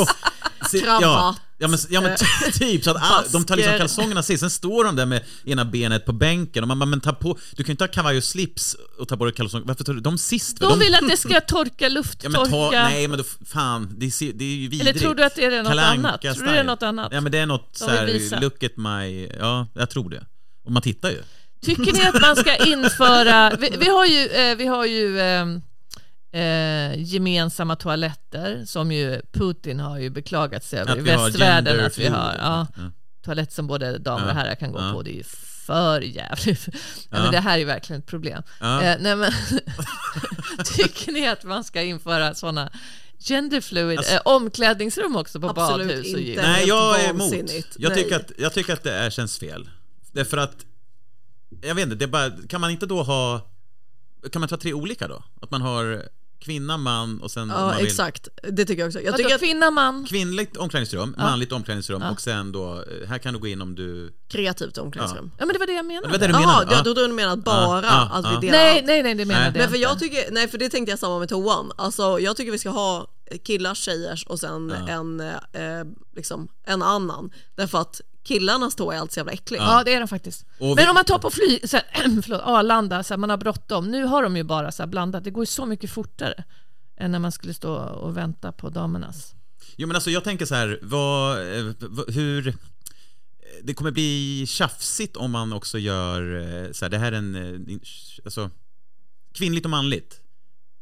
se- ja, ja men, ja, men eh, typ så att all, de tar liksom kalsongerna sist, sen står de där med ena benet på bänken och man bara, men ta på, du kan ju inte ha kavaj och slips och ta på dig kalsonger, varför tar du dem sist? De vill att det ska torka, Ja, lufttorka. men ta, nej men då, fan, det, ser, det är ju vidrigt. Eller tror du att det är något annat? Tror du det är något annat? Ja men det är något De så här, vill visa. look at my, ja jag tror det. Och man tittar ju. Tycker ni att man ska införa, vi, vi har ju, eh, vi har ju eh, eh, gemensamma toaletter som ju Putin har ju beklagat sig över Att i vi har västvärlden att vi har. Ja, Ja. toalett som både damer och Ja, herrar kan gå ja. på. Det är ju för jävligt. Ja. men det här är ju verkligen ett problem. Ja. Eh, nej, men, tycker ni att man ska införa sådana genderfluid Alltså- eh, omklädningsrum också på Absolut badhus och inte. gym? Nej jag är emot. Jag Nej. tycker, att, jag tycker att det är, känns fel. Därför att, jag vet inte, det bara, kan man inte då ha, kan man ta tre olika då? Att man har kvinna, man och sen Ja man vill, exakt, det tycker jag också. Jag tycker att kvinna, man? kvinnligt omklädningsrum, Ja. manligt omklädningsrum Ja. och sen då, eh, här kan du gå in om du... kreativt omklädningsrum. Ja men det var det jag Det menade. var det du Jaha, menade? jag trodde du menade bara Ja, ja, att ja. vi delar Nej, nej, nej, det menade Nej. jag Men för jag inte. tycker, nej för det tänkte jag samma med toan. Alltså jag tycker vi ska ha killars, tjejers och sen en, eh, liksom, en annan. Därför att killarnas toa är alltid så jävla äcklig. Ja, det är de faktiskt. Och Men vi- om man tar på fly, så här, förlåt, Arlanda, så här, man har bråttom. Nu har de ju bara så här blandat. Det går ju så mycket fortare än när man skulle stå och vänta på damernas. Jo men alltså jag tänker så här, vad, eh, hur... Det kommer bli tjafsigt om man också gör eh, så här, det här är en, eh, in- alltså, kvinnligt och manligt.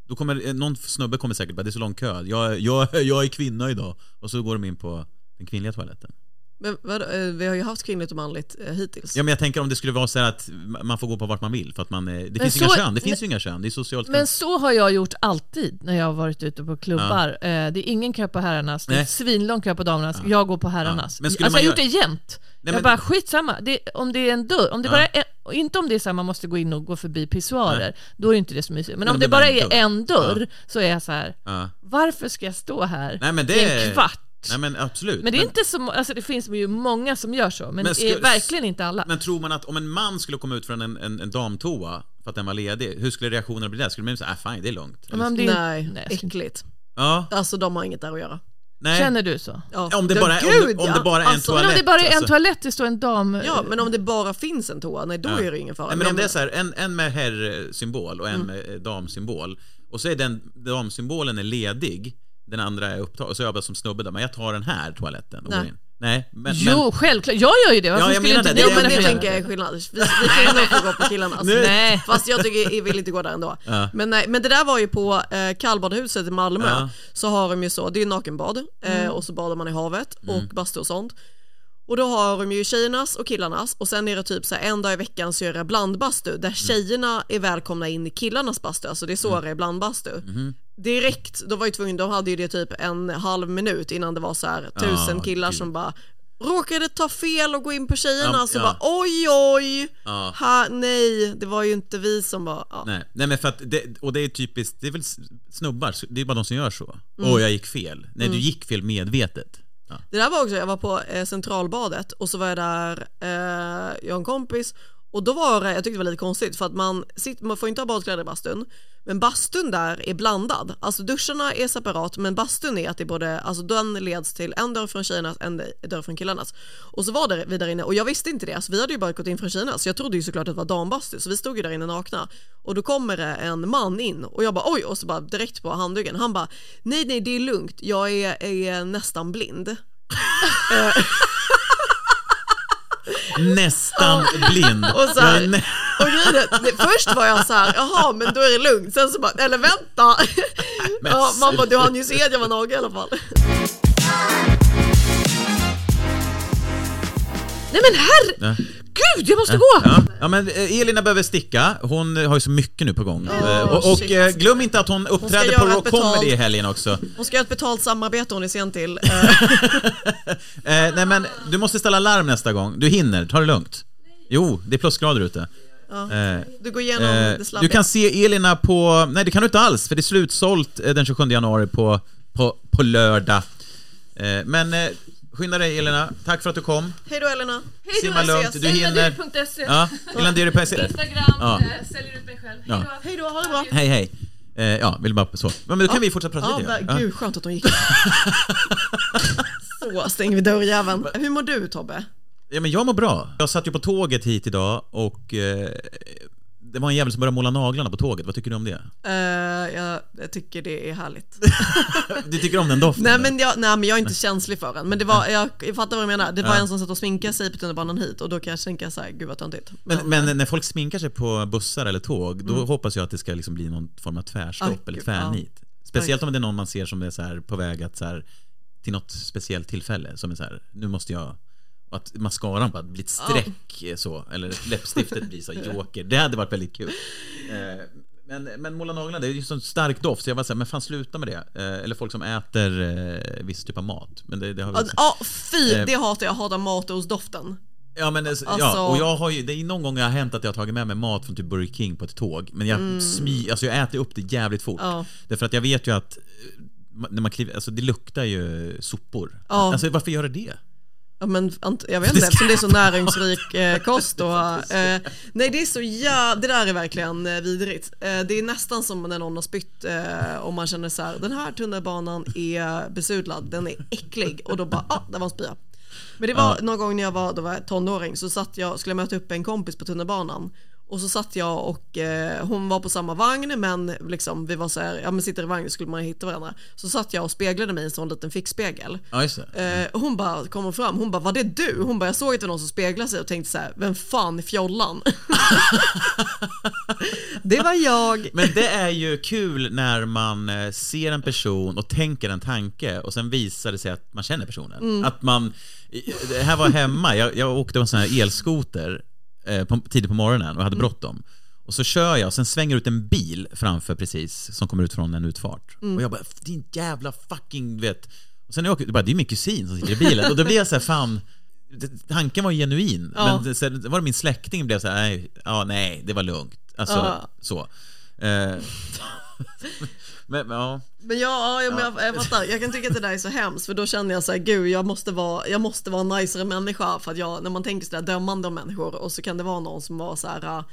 Då kommer, eh, någon snubbe kommer säkert bara, det är så lång kö, jag, jag, jag är kvinna idag. Och så går de in på den kvinnliga toaletten. Men vadå, eh, vi har ju haft kvinnligt och manligt eh, hittills. Ja men jag tänker om det skulle vara så här att man får gå på vart man vill för att man, eh, det Men finns så- inga kön, det finns ju inga kön, det är socialt Men så har jag gjort alltid när jag har varit ute på klubbar. Eh, Det är ingen kö på herrarnas, det är svinlång kö på damernas. Jag går på herrarnas. Ja. Alltså jag har man gjort det jämt. Nej, jag men- bara skitsamma, det, om det är en dörr, om det Ja. bara är, inte om det är så här man måste gå in och gå förbi pissoarer, då är det inte det så mysigt. Men, Men om, om det bara är en dörr så är jag så här, Ja. varför ska jag stå här Nej men i det en kvart? Nej men absolut. Men det är inte så, alltså det finns ju många som gör så, men, Men det är skulle- verkligen inte alla. Men tror man att om en man skulle komma ut från en, en, en damtoa för att den var ledig, hur skulle reaktionerna bli där? Skulle man säga, äh, fine, det är lugnt? Men om det är- Nej, äckligt. Ja, Alltså de har inget där att göra. nej. Känner du så? Ja. Om det Ja, bara, om, gud, det, om ja. det bara är en Alltså, Men toalett. om det bara är en alltså. toalett, det står en dam... Ja, men om det bara finns en toa, nej då Ja. är det ingen fara. Nej, men om det är så här, en, en med herrsymbol och en Mm. med eh, damsymbol och så är den damsymbolen är ledig, den andra är upptagen, och så jag bara som snubbe där, men jag tar den här toaletten och Nej. går in. Nej, men... Jo, men, självklart. Jag gör ju det. Varför Ja, jag skulle menar inte det. Jo men jag det tänker jag är skillnad. Vi, vi kan nog få gå på killarnas. Nej. Fast jag tycker jag vill inte gå där ändå. Ja. Men, nej, men det där var ju på eh, kallbadhuset i Malmö. Ja. Så har de ju så, det är nakenbad eh, och så badar man i havet och bastu och sånt. Och då har de ju tjejernas och killarnas och sen är det typ så här, en dag i veckan så är det blandbastu där tjejerna är välkomna in i killarnas bastu, alltså det är så det är blandbastu. Direkt, då var ju tvungen, de hade ju det typ en halv minut innan det var så här tusen Ja, killar gud. som bara råkade ta fel och gå in på tjejerna Ja, så ja. bara oj oj, Ja. ha, nej det var ju inte vi som var, ja. Nej, nej men för att det, och det är typiskt, det är väl snubbar, det är bara de som gör så. Mm. Åh, jag gick fel. Nej, du gick fel medvetet. Det där var också, jag var på eh, Centralbadet och så var jag där, eh, jag och en kompis och då var det, jag tyckte det var lite konstigt för att man, sitter, man får inte ha badkläder i bastun men bastun där är blandad, alltså duscharna är separat men bastun är att det är både, alltså den leds till en dörr från tjejernas, en dörr från killarnas. Och så var det vi där inne och jag visste inte det, alltså vi hade ju bara gått in från tjejernas. Så jag trodde ju såklart att det var dambastu så vi stod ju där inne nakna. Och då kommer det en man in och jag bara oj och så bara direkt på handduken, han bara nej nej det är lugnt, jag är, är nästan blind Nästan blind. Och så här, nä- och grejen först var jag så här, jaha men då är det lugnt, sen så bara, eller vänta. Men Ja, bara, du hann ju se att jag var naken i alla fall. Nej men herre... Ja. Gud, jag måste gå! Ja, ja, men eh, Elina behöver sticka, hon har ju så mycket nu på gång. Eh, och och eh, glöm inte att hon uppträder på göra Rock Comedy i helgen också. Hon ska göra ett betalt samarbete hon är sen till. Nej men, du måste ställa larm nästa gång. Du hinner, ta det lugnt. Jo, det är plusgrader ute. Eh, Du går igenom det du kan se Elina på, nej det kan du inte alls, för det är slutsålt den 27 januari på, på, på lördag. Men skynda dig Elina, tack för att du kom. Hej då Elena. Hej då, Simma lugnt, ses. du hinner. Elinadyr.se. Ja, elanderi.se. Instagram, Ja. eh, säljer ut mig själv. Ja. Hej då. Hej då, ha det bra. Hej hej. Eh, ja, vill bara så. Men då kan vi fortsätta prata Ja, lite. men, gud skönt att hon gick. så stänger vi dörrjäveln. Hur mår du Tobbe? Ja, men jag mår bra. Jag satt ju på tåget hit idag och eh, det var en jävel som började måla naglarna på tåget. Vad tycker du om det? Eh, jag, jag tycker det är härligt. Du tycker om den doften? nej, men jag, nej men jag är inte känslig för den. Men det var, jag, jag fattar vad du menar. Det var Ja. en som satt och sminkade sig på tunnelbanan hit och då kan jag tänka så här, gud vad töntigt. Men, men när folk sminkar sig på bussar eller tåg, då hoppas jag att det ska liksom bli någon form av tvärstopp Mm. Aj, eller tvärnit. Speciellt om det är någon man ser som är så på väg att så här, till något speciellt tillfälle, som är så här, nu måste jag att mascaran bara blir ett streck eh, så, eller läppstiftet blir så joker. Det hade varit väldigt kul. Eh, Men, men måla naglarna, det är ju sån stark doft så jag var såhär, men fan sluta med det. Eh, Eller folk som äter eh, viss typ av mat. Men det, det har vi Ja, Ja, fy, det hatar jag. Jag hatar matosdoften. Ja, men, alltså, ja, Alltså- och jag har ju, det är någon gång det har hänt att jag har tagit med mig mat från typ Burger King på ett tåg Men jag smy, alltså jag äter upp det jävligt fort Mm. Ja. Därför att jag vet ju att när man kliver, alltså det luktar ju sopor Ja. Alltså varför gör det det? Ja, men, jag vet inte, eftersom det är så näringsrik eh, kost. Och, eh, nej, det är så ja, det där är verkligen eh, vidrigt. Eh, det är nästan som när någon har spytt eh, och man känner så här, den här tunnelbanan är besudlad, den är äcklig och då bara, ah, det var en spya. Men det var Ja. någon gång när jag var, då var jag tonåring så satt jag, skulle jag möta upp en kompis på tunnelbanan och så satt jag och eh, hon var på samma vagn men liksom vi var så här, ja men sitter i vagn skulle man hitta varandra. Så satt jag och speglade mig i en sån liten fickspegel. Ja Eh, och hon bara kommer fram, hon bara var det du? Hon bara jag såg att det var någon som speglade sig och tänkte så här, vem fan är fjollan? det var jag. Men det är ju kul när man eh, ser en person och tänker en tanke och sen visar det sig att man känner personen. Mm. Att man, det här var hemma, jag, jag åkte på en sån här elskoter eh, på, tidigt på morgonen och Mm. hade bråttom. Och så kör jag och sen svänger ut en bil framför precis som kommer ut från en utfart. Mm. Och jag bara, din jävla fucking, du vet. Och sen när jag åker, bara, det är min kusin som sitter i bilen och då blir jag så här, fan Tanken var genuin, Ja. men sen var det min släkting blev så här, nej, ja, nej, det var lugnt. Alltså, Ja. så. Eh, men, ja. Men ja, ja men jag, jag fattar, jag kan tycka att det där är så hemskt för då känner jag så här, gud jag måste vara, jag måste vara en najsare människa för att jag, när man tänker sådär dömande om människor och så kan det vara någon som var så här äh,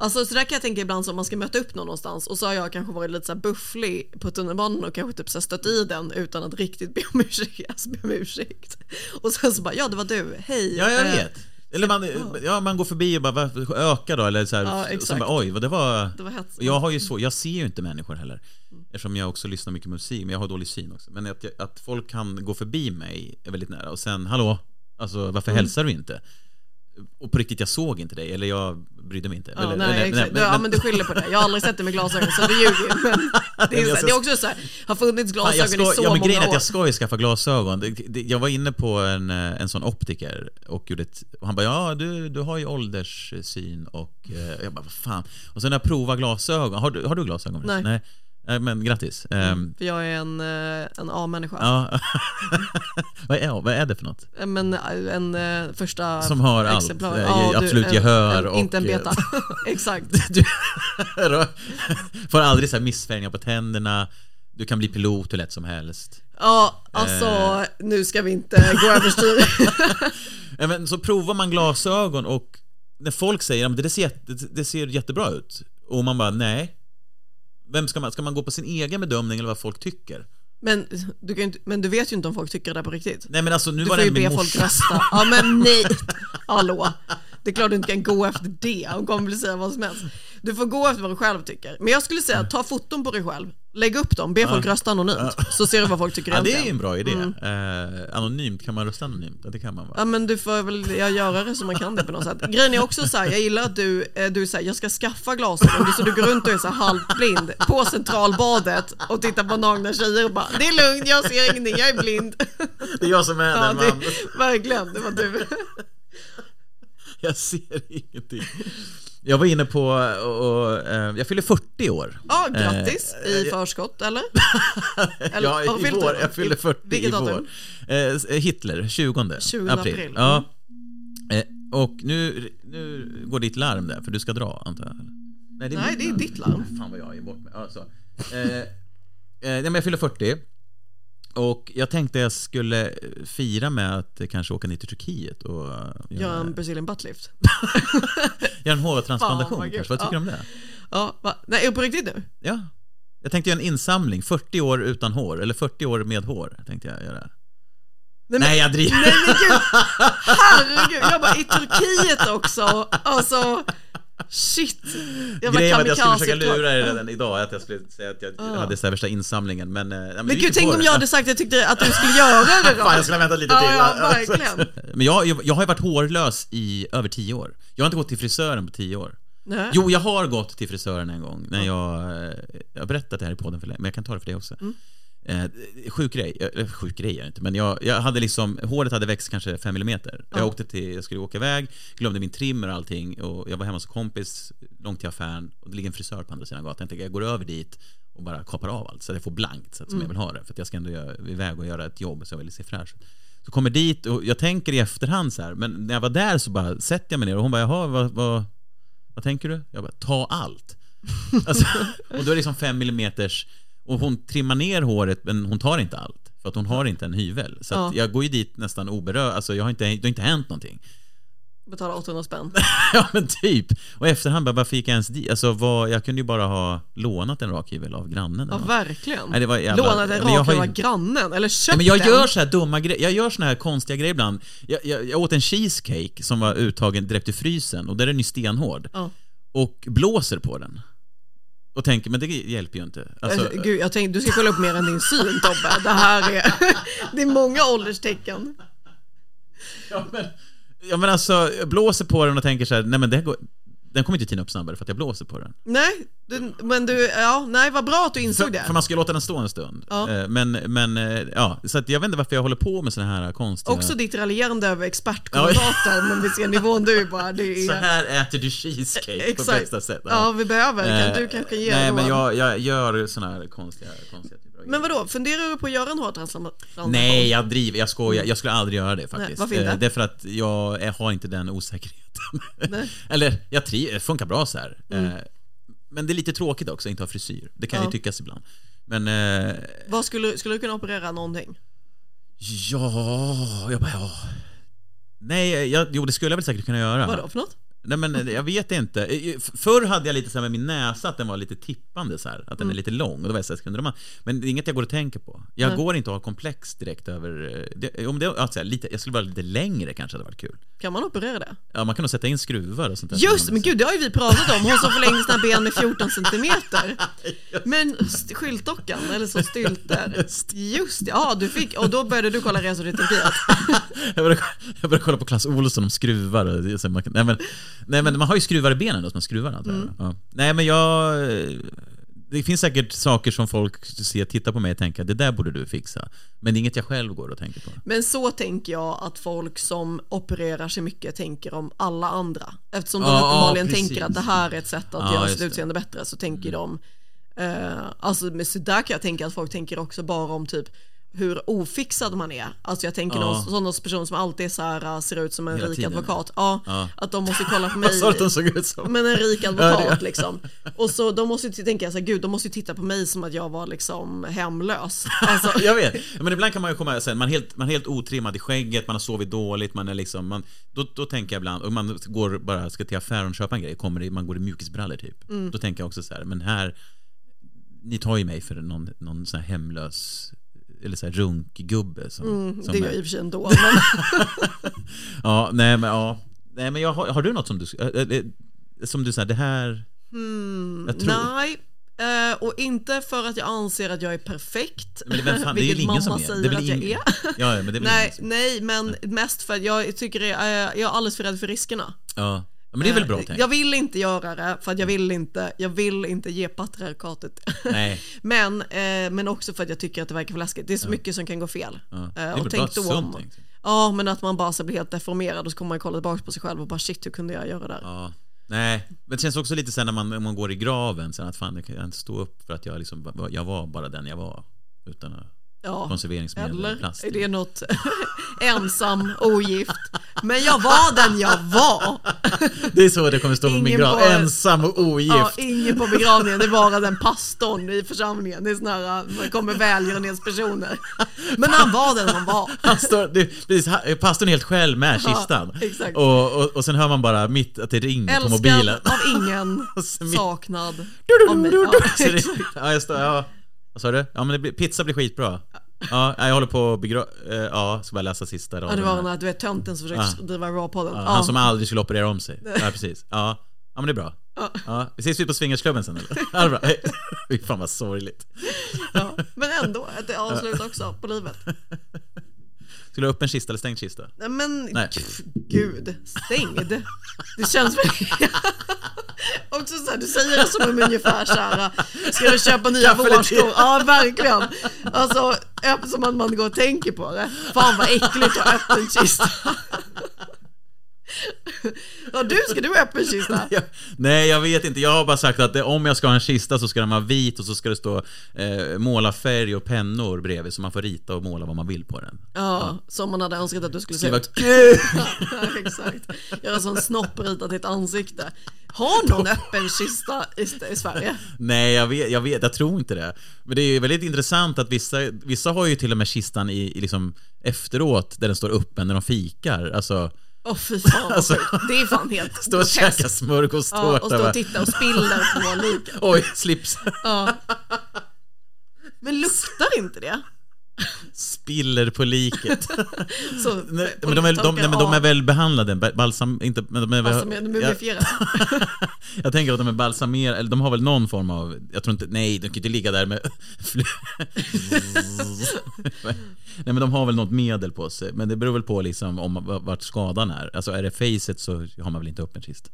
Alltså så där kan jag tänka ibland om man ska möta upp någon någonstans och så har jag kanske varit lite så här bufflig på tunnelbanan och kanske typ så stött i den utan att riktigt be om ursäkt, alltså be om ursäkt. Och sen så bara, ja det var du, hej. Ja, jag vet. Eller man, ja, man går förbi och bara, "Va, öka då, eller så här, Ja, exakt. bara, oj, vad det var... Det var hets. Och jag har ju så, jag ser ju inte människor heller. Eftersom jag också lyssnar mycket musik, men jag har dålig syn också. Men att, att folk kan gå förbi mig är väldigt nära. Och sen, hallå, alltså varför Mm. hälsar du inte? Och på riktigt, jag såg inte dig, eller jag brydde mig inte. Ja, eller, nej, eller- exakt. men- ja, men- du skyller på det. Jag har aldrig sett det med glasögon så du ljuger ju. Men det, är, så, det är också så här, har funnits Fan, jag glasögon ska, i så ja, men grejen många är att år. jag ska ju skaffa glasögon. Det- det- Jag var inne på en, eh, en sån optiker och gjorde ett, och han bara ja du, du har ju ålderssyn och eh, jag bara vad fan. Och sen när jag provar glasögon, har du, har du glasögon? Nej. Nej. Eh, Men grattis. Ehm, För jag är en, eh, en A-människa. Ja. vad, är, vad är det för något? Eh, Men en första Som har allt. exemplar. Eh, absolut gehör en, och, Inte en beta. Exakt. Du får aldrig så här missfärgningar på tänderna. Du kan bli pilot hur lätt som helst. Ja, alltså Eh. nu ska vi inte gå överstyr. Ja, men så provar man glasögon och när folk säger att det, ser jätte- det, det ser jättebra ut och man bara nej. Vem ska man, ska man gå på sin egen bedömning eller vad folk tycker? Men du, kan ju inte, men du vet ju inte om folk tycker det på riktigt. Nej men alltså nu du var får det ju min be folk morsa. rösta. Ja men nej, hallå. Det är klart du inte kan gå efter det. Hon kommer väl säga vad som helst. Du får gå efter vad du själv tycker. Men jag skulle säga, ta foton på dig själv. Lägg upp dem, be folk rösta anonymt. Så ser du vad folk tycker Ja det är en bra idé. Mm. Eh, anonymt, kan man rösta anonymt? Ja, det kan man va? Ja men du får väl göra det så man kan det på något sätt. Grejen är också så här, jag gillar att du, eh, du säger jag ska skaffa glasögon, så du går runt och är så här halvblind på centralbadet och tittar på nagna tjejer och bara det är lugnt, jag ser ingenting, jag är blind. Det är jag som är Ja, den man. verkligen, det var du. Jag ser ingenting. Jag var inne på, och, och, eh, jag fyller 40 år. Ja, grattis Eh, i förskott eller? Eller, ja, i vår. det? Jag fyller 40 Vilket i vår. datum? Eh, Hitler, 20, 20 april. april. Ja. Eh, och nu, nu går ditt larm där, för du ska dra antar jag? Nej, Nej, mitt det är ditt larm. Fan vad jag är bort med. Ja, så. Eh, eh, nej, jag fyller 40. Och jag tänkte jag skulle fira med att kanske åka ner till Turkiet och eh, Gör en Brazilian buttlift. göra en hårtransplantation kanske. Vad tycker du om det? Ja, va? Nej, på riktigt nu? Ja. Jag tänkte göra en insamling, 40 år utan hår, eller 40 år med hår tänkte jag göra. Nej, Nej, jag driver. Nej men gud, herregud, jag bara i Turkiet också, alltså shit. Jag Grejen var att jag skulle försöka lura dig redan idag, att jag skulle säga att jag Ja. hade så värsta insamlingen, men... eh, ja, men Men gud, tänk om jag hade sagt att jag tyckte att du skulle göra det då. Fan, jag skulle ha väntat lite till. Ja, verkligen. Men jag, jag, jag har ju varit hårlös i över 10 år. Jag har inte gått till frisören på 10 år. Nej. Jo, jag har gått till frisören en gång när jag... eh, Jag har berättat det här i podden för länge, men jag kan ta det för dig också. Mm. Eh, sjuk grej, eh, sjuk grej är inte, men jag, jag hade liksom, håret hade växt kanske 5 mm. Jag åkte till, jag skulle åka iväg, glömde min trimmer och allting och jag var hemma hos en kompis, långt till affären och det ligger en frisör på andra sidan gatan. Jag tänkte jag går över dit och bara kapar av allt så att jag får blankt så att, som Mm. jag vill ha det. För att jag ska ändå göra, iväg och göra ett jobb så jag vill se fräsch ut. Så kommer dit och jag tänker i efterhand så här, men när jag var där så bara sätter jag mig ner och hon bara, jaha, vad, vad, vad tänker du? Jag bara, ta allt. Alltså, och då är det liksom fem millimeters och hon trimmar ner håret men hon tar inte allt. För att hon har inte en hyvel. Så Ja. jag går ju dit nästan oberörd, alltså jag har inte, det har inte hänt någonting. Betala 800 spänn. ja men typ. Och i efterhand bara, varför gick jag ens dit? Alltså vad, jag kunde ju bara ha lånat en rakhyvel av grannen. Ja, verkligen. Nej, det var jävla- Lånat en rakhyvel av grannen, eller köpt men jag den. gör så här dumma grejer, jag gör såna här konstiga grejer ibland. Jag, jag, jag åt en cheesecake som var uttagen direkt ur frysen och där är den ju stenhård. Ja. Och blåser på den. Och tänker, men det hjälper ju inte. Alltså, Alltså, Gud, jag tänkte du ska kolla upp mer än din syn Tobbe. Det här är, det är många ålderstecken. ja, men, ja men alltså, jag blåser på den och tänker så här, nej men det går, den kommer inte tina upp snabbare för att jag blåser på den. Nej, du, men du, ja, nej vad bra att du insåg För, det. för man ska ju låta den stå en stund. Ja. Eh, Men, men, eh, ja, så jag vet inte varför jag håller på med såna här konstiga... Också ditt raljerande över expertkommentator, men vi ser nivån du bara, det är... Så här äter du cheesecake på Exakt. bästa sätt. Ja, vi behöver, kan, Eh, du kanske ge Nej, men jag, jag gör såna här konstiga, konstiga Men vadå, funderar du på att göra en hårtransplantation? Nej, jag driver, jag skojar. Jag skulle aldrig göra det faktiskt. varför inte? Eh, Det är för att jag har inte den osäkerheten. Nej. Eller, jag tri- det funkar bra så här. Mm. Eh, Men det är lite tråkigt också att inte ha frisyr. Det kan Ja. ju tyckas ibland. Men, eh, Vad skulle, skulle du kunna operera någonting? ja, jag bara, ja. Nej, jag, jo det skulle jag väl säkert kunna göra. Vadå för något? Nej men eh, jag vet inte. Eh, f- Förr hade jag lite så här med min näsa, att den var lite tippande så här, att den Mm. är lite lång. Och då var jag så här, undrar man. Men det är inget jag går och tänker på. Jag Nej. går inte att ha komplex direkt över... eh, Det, om det, alltså, lite, jag skulle vara lite längre kanske hade varit kul. Kan man operera det? Ja, man kan nog sätta in skruvar och sånt där. Just men gud det har ju vi pratat om, hon som förlängde sina ben med 14 centimeter. Men skyltdockan, eller så stylter. Just det, ja du fick, och då började du kolla resor till Turkiet. Jag började, jag började kolla på Clas Ohlson om skruvar och så man, nej, men, nej men man har ju skruvar i benen då, som man skruvar antar jag. Mm. Ja. Nej men jag... Det finns säkert saker som folk ser, tittar på mig och tänker det där borde du fixa. Men det är inget jag själv går och tänker på. Men så tänker jag att folk som opererar sig mycket tänker om alla andra. Eftersom de Ja, uppenbarligen precis. tänker att det här är ett sätt att Ja, göra just sitt det. utseende bättre så tänker de eh, Alltså men så där kan jag tänka att folk tänker också bara om typ hur ofixad man är. Alltså jag tänker Ja. någon sån person som alltid är så här, ser ut som en Hela rik tiden. advokat. Ja, Ja. Att de måste kolla på mig. Vad att de såg ut som? Men en rik Ja, advokat det- liksom. Och så de måste ju tänka så här, gud de måste ju titta på mig som att jag var liksom hemlös. Alltså, Jag vet, men ibland kan man ju komma sen, man är helt, man är helt otrimmad i skägget, man har sovit dåligt, man är liksom, man, då, då tänker jag ibland, om man går bara, ska till affären och köpa en grej, kommer i, man går i mjukisbrallor typ. Mm. Då tänker jag också så här, men här, ni tar ju mig för någon, någon sån här hemlös, eller så här runkgubbe som, mm, som det är- jag i och för sig ändå. Men, Ja, nej men ja, nej men jag har, har du något som du, äh, äh, som du säger, det här, Jag tror- nej. Eh, och inte för att jag anser att jag är perfekt. men det, fan, det är vilket ingen som mamma är. säger att jag är. ja, ja, men det är väl nej, nej, men mest för att jag tycker är, jag är alldeles för rädd för riskerna. ja. Men det är väl bra Eh, tänkt? Jag vill inte göra det för att jag vill inte, jag vill inte ge patriarkatet. Nej. men, eh, men också för att jag tycker att det verkar för läskigt. Det är så mycket som kan gå fel. Ja. Eh, Det är och väl tänk bra då om, tänkt. Ja, men att man bara så blir helt deformerad och så kommer man kolla tillbaka på sig själv och bara shit, hur kunde jag göra det? Ja. Nej, men det känns också lite sen när man, när man går i graven, sen att fan, jag kan inte stå upp för att jag, liksom, jag var bara den jag var. Utan att- Ja, konserveringsmedel eller plast. är det något ensam, ogift? Men jag var den jag var. Det är så det kommer stå på min grav, ensam och ogift. Ja, ingen på begravningen, det är bara den pastorn i församlingen. Det är såna här, det kommer välgörenhetspersoner. Men han var den han var. Han står, det, precis, pastorn är helt själv med Ja, kistan. exakt. och, och, och sen hör man bara mitt att det ringer på mobilen. Älskad av ingen, Och så mitt- saknad av mig. Ja, ja, jag står, ja. Vad sa du? Ja men blir, pizza blir skitbra. Ja, jag håller på att begra... eh, Ja, ska bara läsa sista raden. Ja, det var den här, du vet tönten som försökte Ja. driva Raw-podden. Ja, Ja. Han som aldrig skulle operera om sig. Ja, precis. Ja, ja men det är bra. Ja. Ja, vi ses vi på swingersklubben sen eller? Ja, det är bra. Fy fan vad sorgligt. Ja, men ändå, ett avslut också på livet. Skulle du ha upp en kista eller stängt kista? Nej, Men Nej. gud, stängd. Det känns väl... Också så här, du säger det som om ungefär så här, ska du köpa nya vårskor? Ja, verkligen. Alltså, som att man går och tänker på det. Fan vad äckligt att ha öppen kista. Ja, du, ska du ha öppen kista? Ja, nej, jag vet inte. Jag har bara sagt att om jag ska ha en kista så ska den vara vit och så ska det stå eh, målarfärg och pennor bredvid så man får rita och måla vad man vill på den. Ja, som man hade önskat att du skulle se Skriva ut. kuk! Ja, exakt. Göra sån snopp ritat i ett ansikte. Har någon öppen kista i, i Sverige? Nej, jag vet, jag vet, jag tror inte det. Men det är ju väldigt intressant att vissa, vissa har ju till och med kistan i, i liksom efteråt där den står öppen när de fikar. Alltså, Åh fy fan Alltså-. Det är fan helt stå och käka groteskt. Ja, smörgåstårta. och stå och titta och spiller på liken. Oj, slips. Ja. Men luktar inte det? Spiller på liket. Så, Nej, men de är, de, nej, men de är väl behandlade, ba- balsam, inte, men de är väl... Alltså, de är jag, jag tänker att de är balsamerade, eller de har väl någon form av, jag tror inte, nej, de kan inte ligga där med Nej men de har väl något medel på sig, men det beror väl på liksom om vart skadan är. Alltså är det facet så har man väl inte upp en kist.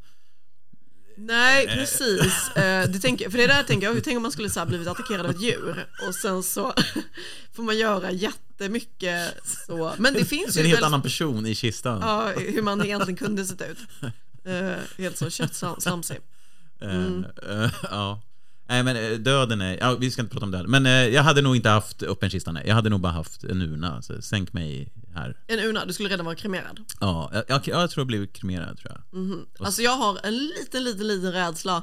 Nej, precis. Eh, det tänker, för det där tänker jag, tänk om man skulle så blivit attackerad av ett djur och sen så får man göra jättemycket så. Men det finns Det är ju en helt väl- annan person i kistan. Ja, hur man egentligen kunde sett ut. Eh, helt så köttslamsig. Mm. Eh, eh, ja. Nej men eh, döden är, ja, vi ska inte prata om döden. Men eh, jag hade nog inte haft upp en kista, nej. Jag hade nog bara haft en urna. Så sänk mig här. En urna, du skulle redan vara kremerad. Ja, jag, jag, jag tror jag blev kremerad tror jag. Mhm. Alltså jag har en liten, liten, liten rädsla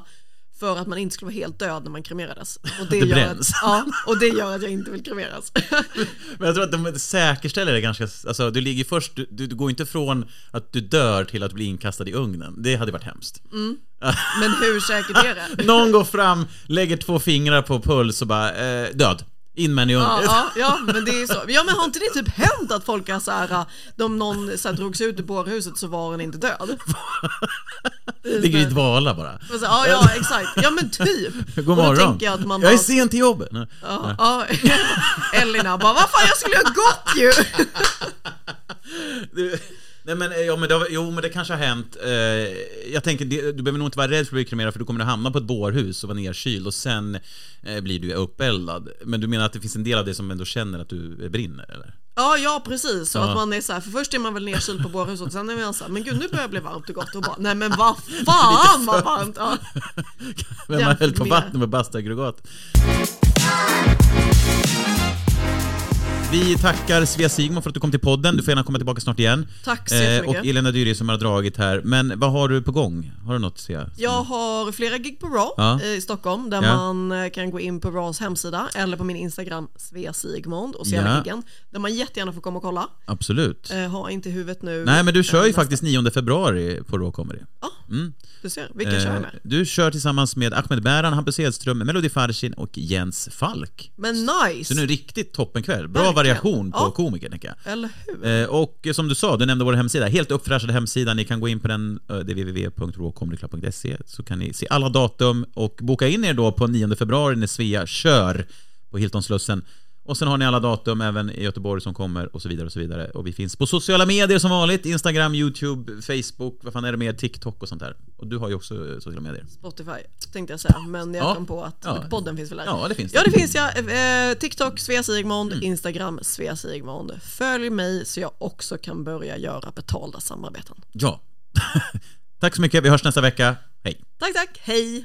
för att man inte skulle vara helt död när man kremerades. Och det, Det gör bränns. Att, ja, och det gör att jag inte vill kremeras. Men jag tror att de säkerställer det ganska, alltså du ligger först, du, du går inte från att du dör till att bli inkastad i ugnen. Det hade varit hemskt. Mm. Men hur säkert är det? Någon går fram, lägger två fingrar på puls och bara, eh, död. In med en i Ja, ja, ja, men det är så. Ja, men har inte det typ hänt att folk har så här, de någon så här, drog sig ut ur bårhuset så var den inte död? Ligger i dvala bara. Så, Ja, ja, exakt. Ja, men typ. God morgon. tänker jag att man jag är sen till jobbet. Nej. Ja, ja. Elina bara, vad fan jag skulle ha gått ju! Nej men, eh, ja, men det, har- jo men det kanske har hänt. Eh, jag tänker, det, du behöver nog inte vara rädd för att bli kremerad för du kommer att hamna på ett bårhus och vara nerkyld och sen eh, blir du uppeldad. Men du menar att det finns en del av det som ändå känner att du eh, brinner eller? Ja, ja precis. Så Ja. att man är så här, för först är man väl nerkyld på bårhuset och sen är man så här, men gud nu börjar det bli varmt och gott och bara, nej men vad fan vad varmt! Ja. Men man höll på med- vatten med bastuaggregat. Vi tackar Svea Sigmund för att du kom till podden. Du får gärna komma tillbaka snart igen. Tack så jättemycket. Och Elena Dyri som har dragit här. Men vad har du på gång? Har du något Svea? Jag har flera gig på Raw Ja. eh, i Stockholm där Ja. man eh, kan gå in på Raws hemsida eller på min Instagram Svea Sigmund och se alla Ja. giggen. Där man jättegärna får komma och kolla. Absolut. Eh, ha inte huvudet nu. Nej men du kör eh, ju nästa. faktiskt 9 februari på Raw Comedy. Ja, Mm. du ser. Vilka kör jag med? Du kör tillsammans med Ahmed Bäran, Hampus Hedström, Melody Farshin och Jens Falk. Men nice! Så nu är det riktigt toppenkväll. Bra. Variation på Ja. komiker, tänker jag. Eller hur? Eh, och som du sa, du nämnde vår hemsida, helt uppfräschade hemsida. Ni kan gå in på den, eh, det är www.rawcomedyclub.se så kan ni se alla datum och boka in er då på 9 februari när Svea kör på Hilton Slussen. Och sen har ni alla datum även i Göteborg som kommer och så vidare och så vidare. Och vi finns på sociala medier som vanligt, Instagram, YouTube, Facebook, vad fan är det mer, TikTok och sånt där. Och du har ju också eh, sociala medier. Spotify tänkte jag säga, men jag Ja. kom på att Ja. podden finns väl där. Ja, det finns Ja, det. det finns jag. Eh, TikTok, Svea Sigmund, Mm. Instagram, Svea Sigmund. Följ mig så jag också kan börja göra betalda samarbeten. Ja. Tack så mycket, vi hörs nästa vecka. Hej! Tack, tack. Hej!